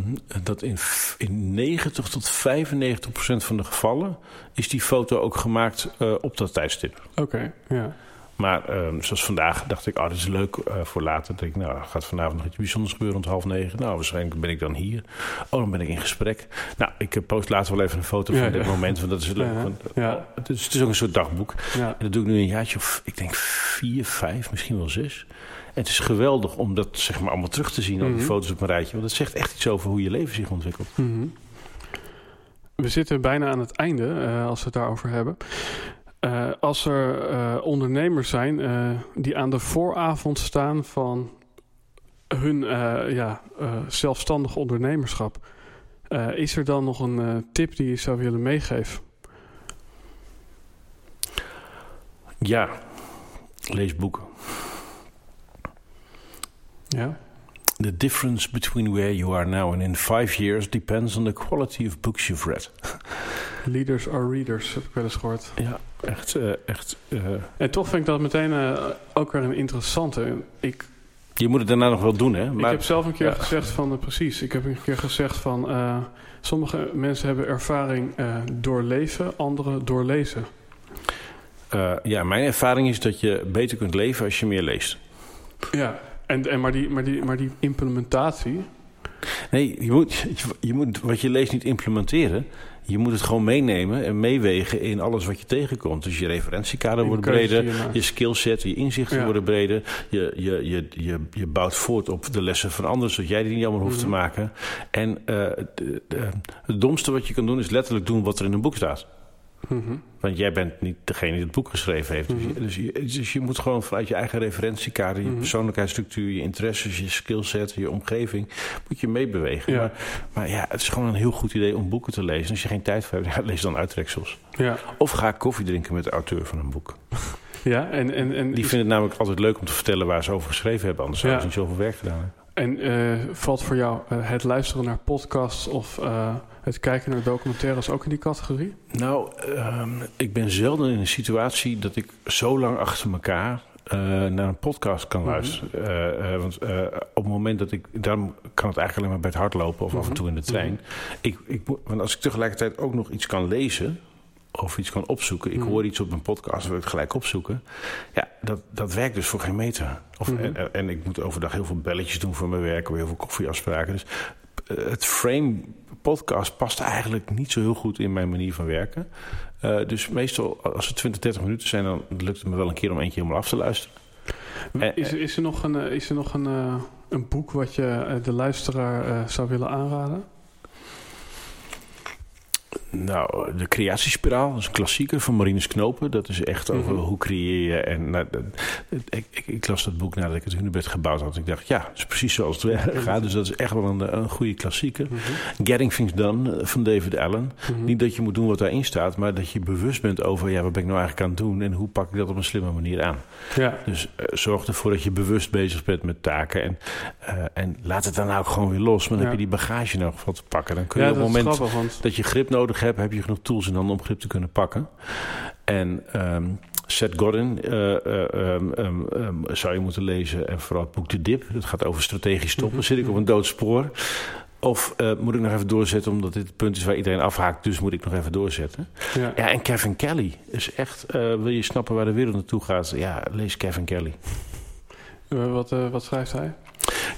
dat in, in 90 tot 95 procent van de gevallen is die foto ook gemaakt uh, op dat tijdstip. Oké, okay, ja. Maar um, zoals vandaag dacht ik, oh, dit is leuk uh, voor later. Dat ik, nou, gaat vanavond nog iets bijzonders gebeuren rond half negen. Nou, waarschijnlijk ben ik dan hier. Oh, dan ben ik in gesprek. Nou, ik post later wel even een foto ja, van dit ja. moment, want dat is leuk. Ja, want, oh, het, is, het, is, ook een soort dagboek. En dat doe ik nu een jaartje of, ik denk vier, vijf, misschien wel zes. En het is geweldig om dat zeg maar allemaal terug te zien, al die mm -hmm. foto's op een rijtje. Want het zegt echt iets over hoe je leven zich ontwikkelt. Mm -hmm. we zitten bijna aan het einde uh, als we het daarover hebben. Uh, als er uh, ondernemers zijn die aan de vooravond staan van hun ja, zelfstandig ondernemerschap, is er dan nog een tip die je zou willen meegeven? Ja, lees boeken. Ja. The difference between where you are now and in five years depends on the quality of books you've read. Leaders are readers, heb ik wel eens gehoord. Ja, echt. Uh, echt uh... En toch vind ik dat meteen uh, ook weer een interessante. Ik, je moet het daarna nog wel doen, hè? Maar, ik heb zelf een keer ja. gezegd van, precies, ik heb een keer gezegd van... sommige mensen hebben ervaring door leven, anderen door lezen. ja, mijn ervaring is dat je beter kunt leven als je meer leest. Ja, en, en maar, die, maar, die, maar die implementatie. Nee, je moet, je moet wat je leest niet implementeren. Je moet het gewoon meenemen en meewegen in alles wat je tegenkomt. Dus je referentiekader wordt breder, je skillset, je inzichten ja. worden breder. Je, je, je, je, je bouwt voort op de lessen van anderen, zodat jij die niet allemaal hoeft te mhm. maken. En uh, de, de, het domste wat je kan doen is letterlijk doen wat er in een boek staat. Mm Want jij bent niet degene die het boek geschreven heeft. Mhm. dus, je, dus, je, moet gewoon vanuit je eigen referentiekader, je mm persoonlijkheidsstructuur, je interesses, je skillset, je omgeving, moet je meebewegen. Ja. Maar, maar, ja, het is gewoon een heel goed idee om boeken te lezen. Als je geen tijd voor hebt, ja, lees dan uittreksels. Ja. Of ga koffie drinken met de auteur van een boek. Ja, en, en, en die vinden het namelijk altijd leuk om te vertellen waar ze over geschreven hebben. Anders zouden ze niet zoveel werk gedaan hebben. En uh, valt voor jou uh, het luisteren naar podcasts of uh, het kijken naar documentaires ook in die categorie? Nou, um, ik ben zelden in een situatie dat ik zo lang achter elkaar naar een podcast kan luisteren. Mm -hmm. want op het moment dat ik. Daarom kan het eigenlijk alleen maar bij het hardlopen of mm -hmm. af en toe in de trein. Mm -hmm. ik, ik, want als ik tegelijkertijd ook nog iets kan lezen of iets kan opzoeken. Ik hoor iets op een podcast, wil ik gelijk opzoeken. Ja, dat, dat werkt dus voor geen meter. Of, Mhm. en, en ik moet overdag heel veel belletjes doen voor mijn werk, heel veel koffieafspraken. Dus uh, het frame podcast past eigenlijk niet zo heel goed in mijn manier van werken. Uh, dus meestal, als het 20, 30 minuten zijn, dan lukt het me wel een keer om eentje helemaal af te luisteren. Is, is er nog een, is er nog een, een boek wat je de luisteraar zou willen aanraden? Nou, de creatiespiraal, dat is een klassieker van Marinus Knopen. Dat is echt over mm -hmm. hoe creëer je. En nou, ik, ik, ik, las dat boek nadat ik het Hunebed gebouwd had. Ik dacht, ja, dat is precies zoals het gaat. Dus dat is echt wel een, een goede klassieker. Mm -hmm. Getting Things Done van David Allen. Mm -hmm. Niet dat je moet doen wat daarin staat, maar dat je bewust bent over, ja, wat ben ik nou eigenlijk aan het doen en hoe pak ik dat op een slimme manier aan. Ja. Dus uh, zorg ervoor dat je bewust bezig bent met taken. En, uh, en laat het daarna ook gewoon weer los. Maar dan ja. heb je die bagage nog wat te pakken. Dan kun je ja, op het moment grappig, want... dat je grip nodig hebt, heb je genoeg tools in handen om grip te kunnen pakken. En um, Seth Godin uh, uh, um, um, zou je moeten lezen. En vooral het boek De Dip. Dat gaat over strategisch stoppen. Zit ik op een doodspoor? Of uh, moet ik nog even doorzetten, omdat dit het punt is waar iedereen afhaakt, dus moet ik nog even doorzetten. Ja, ja en Kevin Kelly is echt, wil je snappen waar de wereld naartoe gaat? Ja, lees Kevin Kelly. Wat, wat schrijft hij?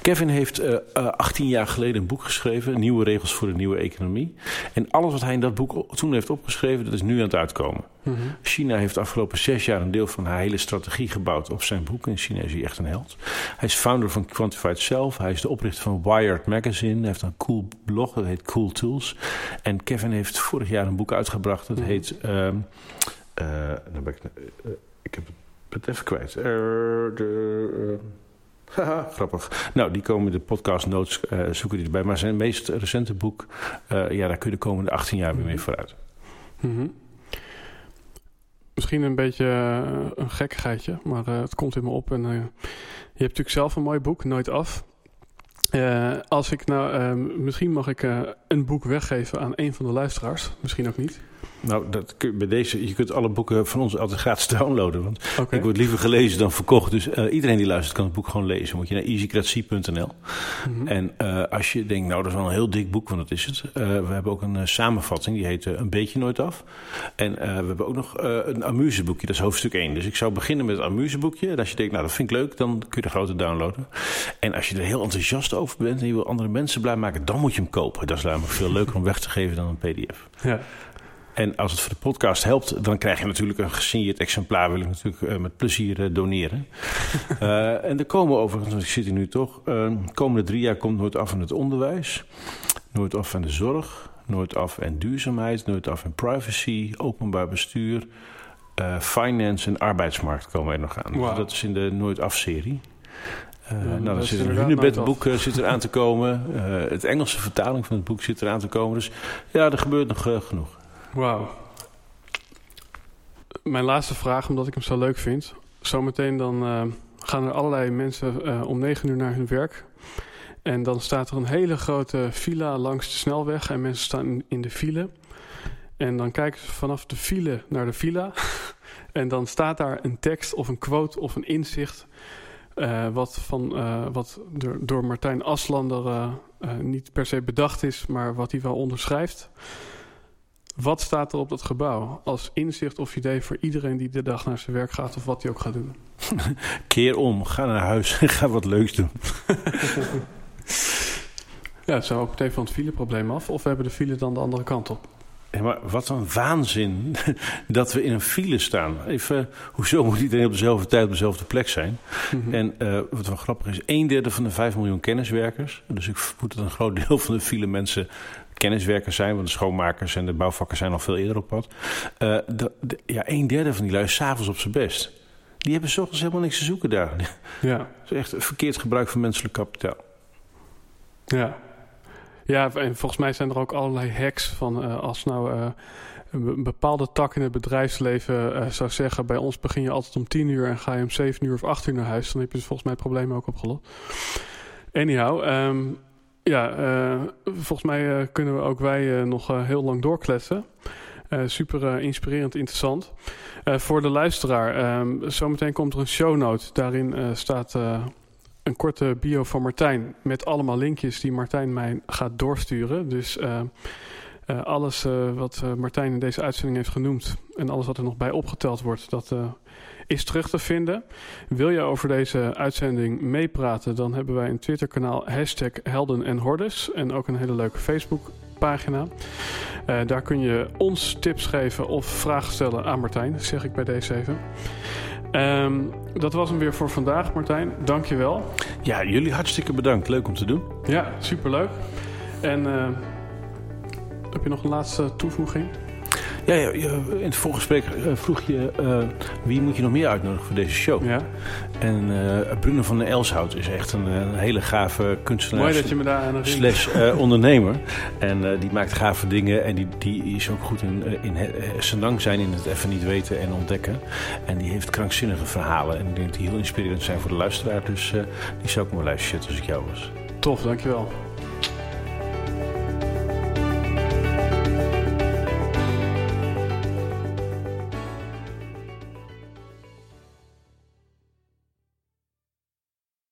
Kevin heeft uh, uh, 18 jaar geleden een boek geschreven, Nieuwe Regels voor de Nieuwe Economie. En alles wat hij in dat boek toen heeft opgeschreven, dat is nu aan het uitkomen. Mm -hmm. China heeft de afgelopen zes jaar een deel van haar hele strategie gebouwd op zijn boek. In China is hij echt een held. Hij is founder van Quantified Self. Hij is de oprichter van Wired Magazine. Hij heeft een cool blog, dat heet Cool Tools. En Kevin heeft vorig jaar een boek uitgebracht, dat Mhm. heet... Uh, dan ben ik, ik heb het even kwijt. de... Haha, grappig. Nou, die komen in de podcast notes, uh, zoeken die erbij. Maar zijn meest recente boek, uh, ja, daar kun je de komende 18 jaar weer mee vooruit. Mm -hmm. Misschien een beetje uh, een gekkigheidje, maar het komt in me op. En je hebt natuurlijk zelf een mooi boek, Nooit Af. Als ik nou, misschien mag ik een boek weggeven aan een van de luisteraars. Misschien ook niet. Nou, dat kun je bij deze, je kunt alle boeken van ons altijd gratis downloaden. Want okay. ik word liever gelezen dan verkocht. Dus iedereen die luistert kan het boek gewoon lezen. Moet je naar easycratie.nl. Mm -hmm. En als je denkt, nou dat is wel een heel dik boek, want dat is het. we hebben ook een samenvatting, die heet Een beetje nooit af. En we hebben ook nog een amuseboekje, dat is hoofdstuk 1. Dus ik zou beginnen met het amuseboekje. En als je denkt, nou dat vind ik leuk, dan kun je de grote downloaden. En als je er heel enthousiast over bent en je wil andere mensen blij maken, dan moet je hem kopen. Dat is namelijk veel leuker om weg te geven dan een pdf. Ja. En als het voor de podcast helpt, dan krijg je natuurlijk een gesigneerd exemplaar. Wil ik natuurlijk uh, met plezier uh, doneren. uh, en er komen overigens, want ik zit hier nu toch. de komende drie jaar komt nooit af aan het onderwijs. Nooit af aan de zorg. nooit af en duurzaamheid, nooit af en privacy, openbaar bestuur, uh, finance en arbeidsmarkt komen er nog aan. Dus dat is in de nooit af-serie. Uh, Ja, nou, is zit een Hunebed-boek uh, zit er aan te komen. Uh, het Engelse vertaling van het boek zit er aan te komen. Dus ja, er gebeurt nog uh, genoeg. Wauw. Mijn laatste vraag, omdat ik hem zo leuk vind. Zometeen dan uh, gaan er allerlei mensen uh, om negen uur naar hun werk. En dan staat er een hele grote villa langs de snelweg. En mensen staan in de file. En dan kijken ze vanaf de file naar de villa. en dan staat daar een tekst of een quote of een inzicht... Uh, wat, van, wat door, door Martijn Aslander niet per se bedacht is, maar wat hij wel onderschrijft. Wat staat er op dat gebouw als inzicht of idee voor iedereen die de dag naar zijn werk gaat of wat hij ook gaat doen? Keer om, ga naar huis en ga wat leuks doen. ja, het zou ook meteen van het fileprobleem af. Of we hebben de file dan de andere kant op. Ja, maar wat een waanzin dat we in een file staan. Even, hoezo moet iedereen op dezelfde tijd op dezelfde plek zijn? Mm -hmm. En uh, wat wel grappig is, een derde van de 5 miljoen kenniswerkers. Dus ik vermoed dat een groot deel van de file mensen kenniswerkers zijn. Want de schoonmakers en de bouwvakkers zijn al veel eerder op pad. Uh, de, de, ja, een derde van die lui is s'avonds op zijn best. Die hebben s ochtends helemaal niks te zoeken daar. Ja. Dat is echt een verkeerd gebruik van menselijk kapitaal. Ja. Ja, en volgens mij zijn er ook allerlei hacks van uh, als nou uh, een bepaalde tak in het bedrijfsleven uh, zou zeggen: bij ons begin je altijd om 10 uur en ga je om 7 uur of 8 uur naar huis, dan heb je dus volgens mij het probleem ook opgelost. Anyhow, um, ja, volgens mij kunnen we ook wij nog heel lang doorkletsen. super inspirerend, interessant. voor de luisteraar, um, zometeen komt er een show note. Daarin staat een korte bio van Martijn met allemaal linkjes die Martijn mij gaat doorsturen. Dus alles wat Martijn in deze uitzending heeft genoemd en alles wat er nog bij opgeteld wordt, dat is terug te vinden. Wil je over deze uitzending meepraten, dan hebben wij een Twitter-kanaal hashtag Helden en Hordes en ook een hele leuke Facebook pagina. Uh, daar kun je ons tips geven of vragen stellen aan Martijn, zeg ik bij deze even. Um, dat was hem weer voor vandaag, Martijn. Dank je wel. Ja, jullie hartstikke bedankt. Leuk om te doen. Ja, superleuk. En uh, heb je nog een laatste toevoeging? Ja, ja, in het voorgesprek uh, vroeg je uh, wie moet je nog meer uitnodigen voor deze show. Ja. En uh, Bruno van der Elshout is echt een, een hele gave kunstenaar. Mooi dat je me daar aan Slash ondernemer. En die maakt gave dingen en die, die is ook goed in, in zijn dank zijn in het even niet weten en ontdekken. En die heeft krankzinnige verhalen. En ik denk dat die heel inspirerend zijn voor de luisteraar. Dus die zou ik maar luisteren als ik jou was. Tof, dankjewel.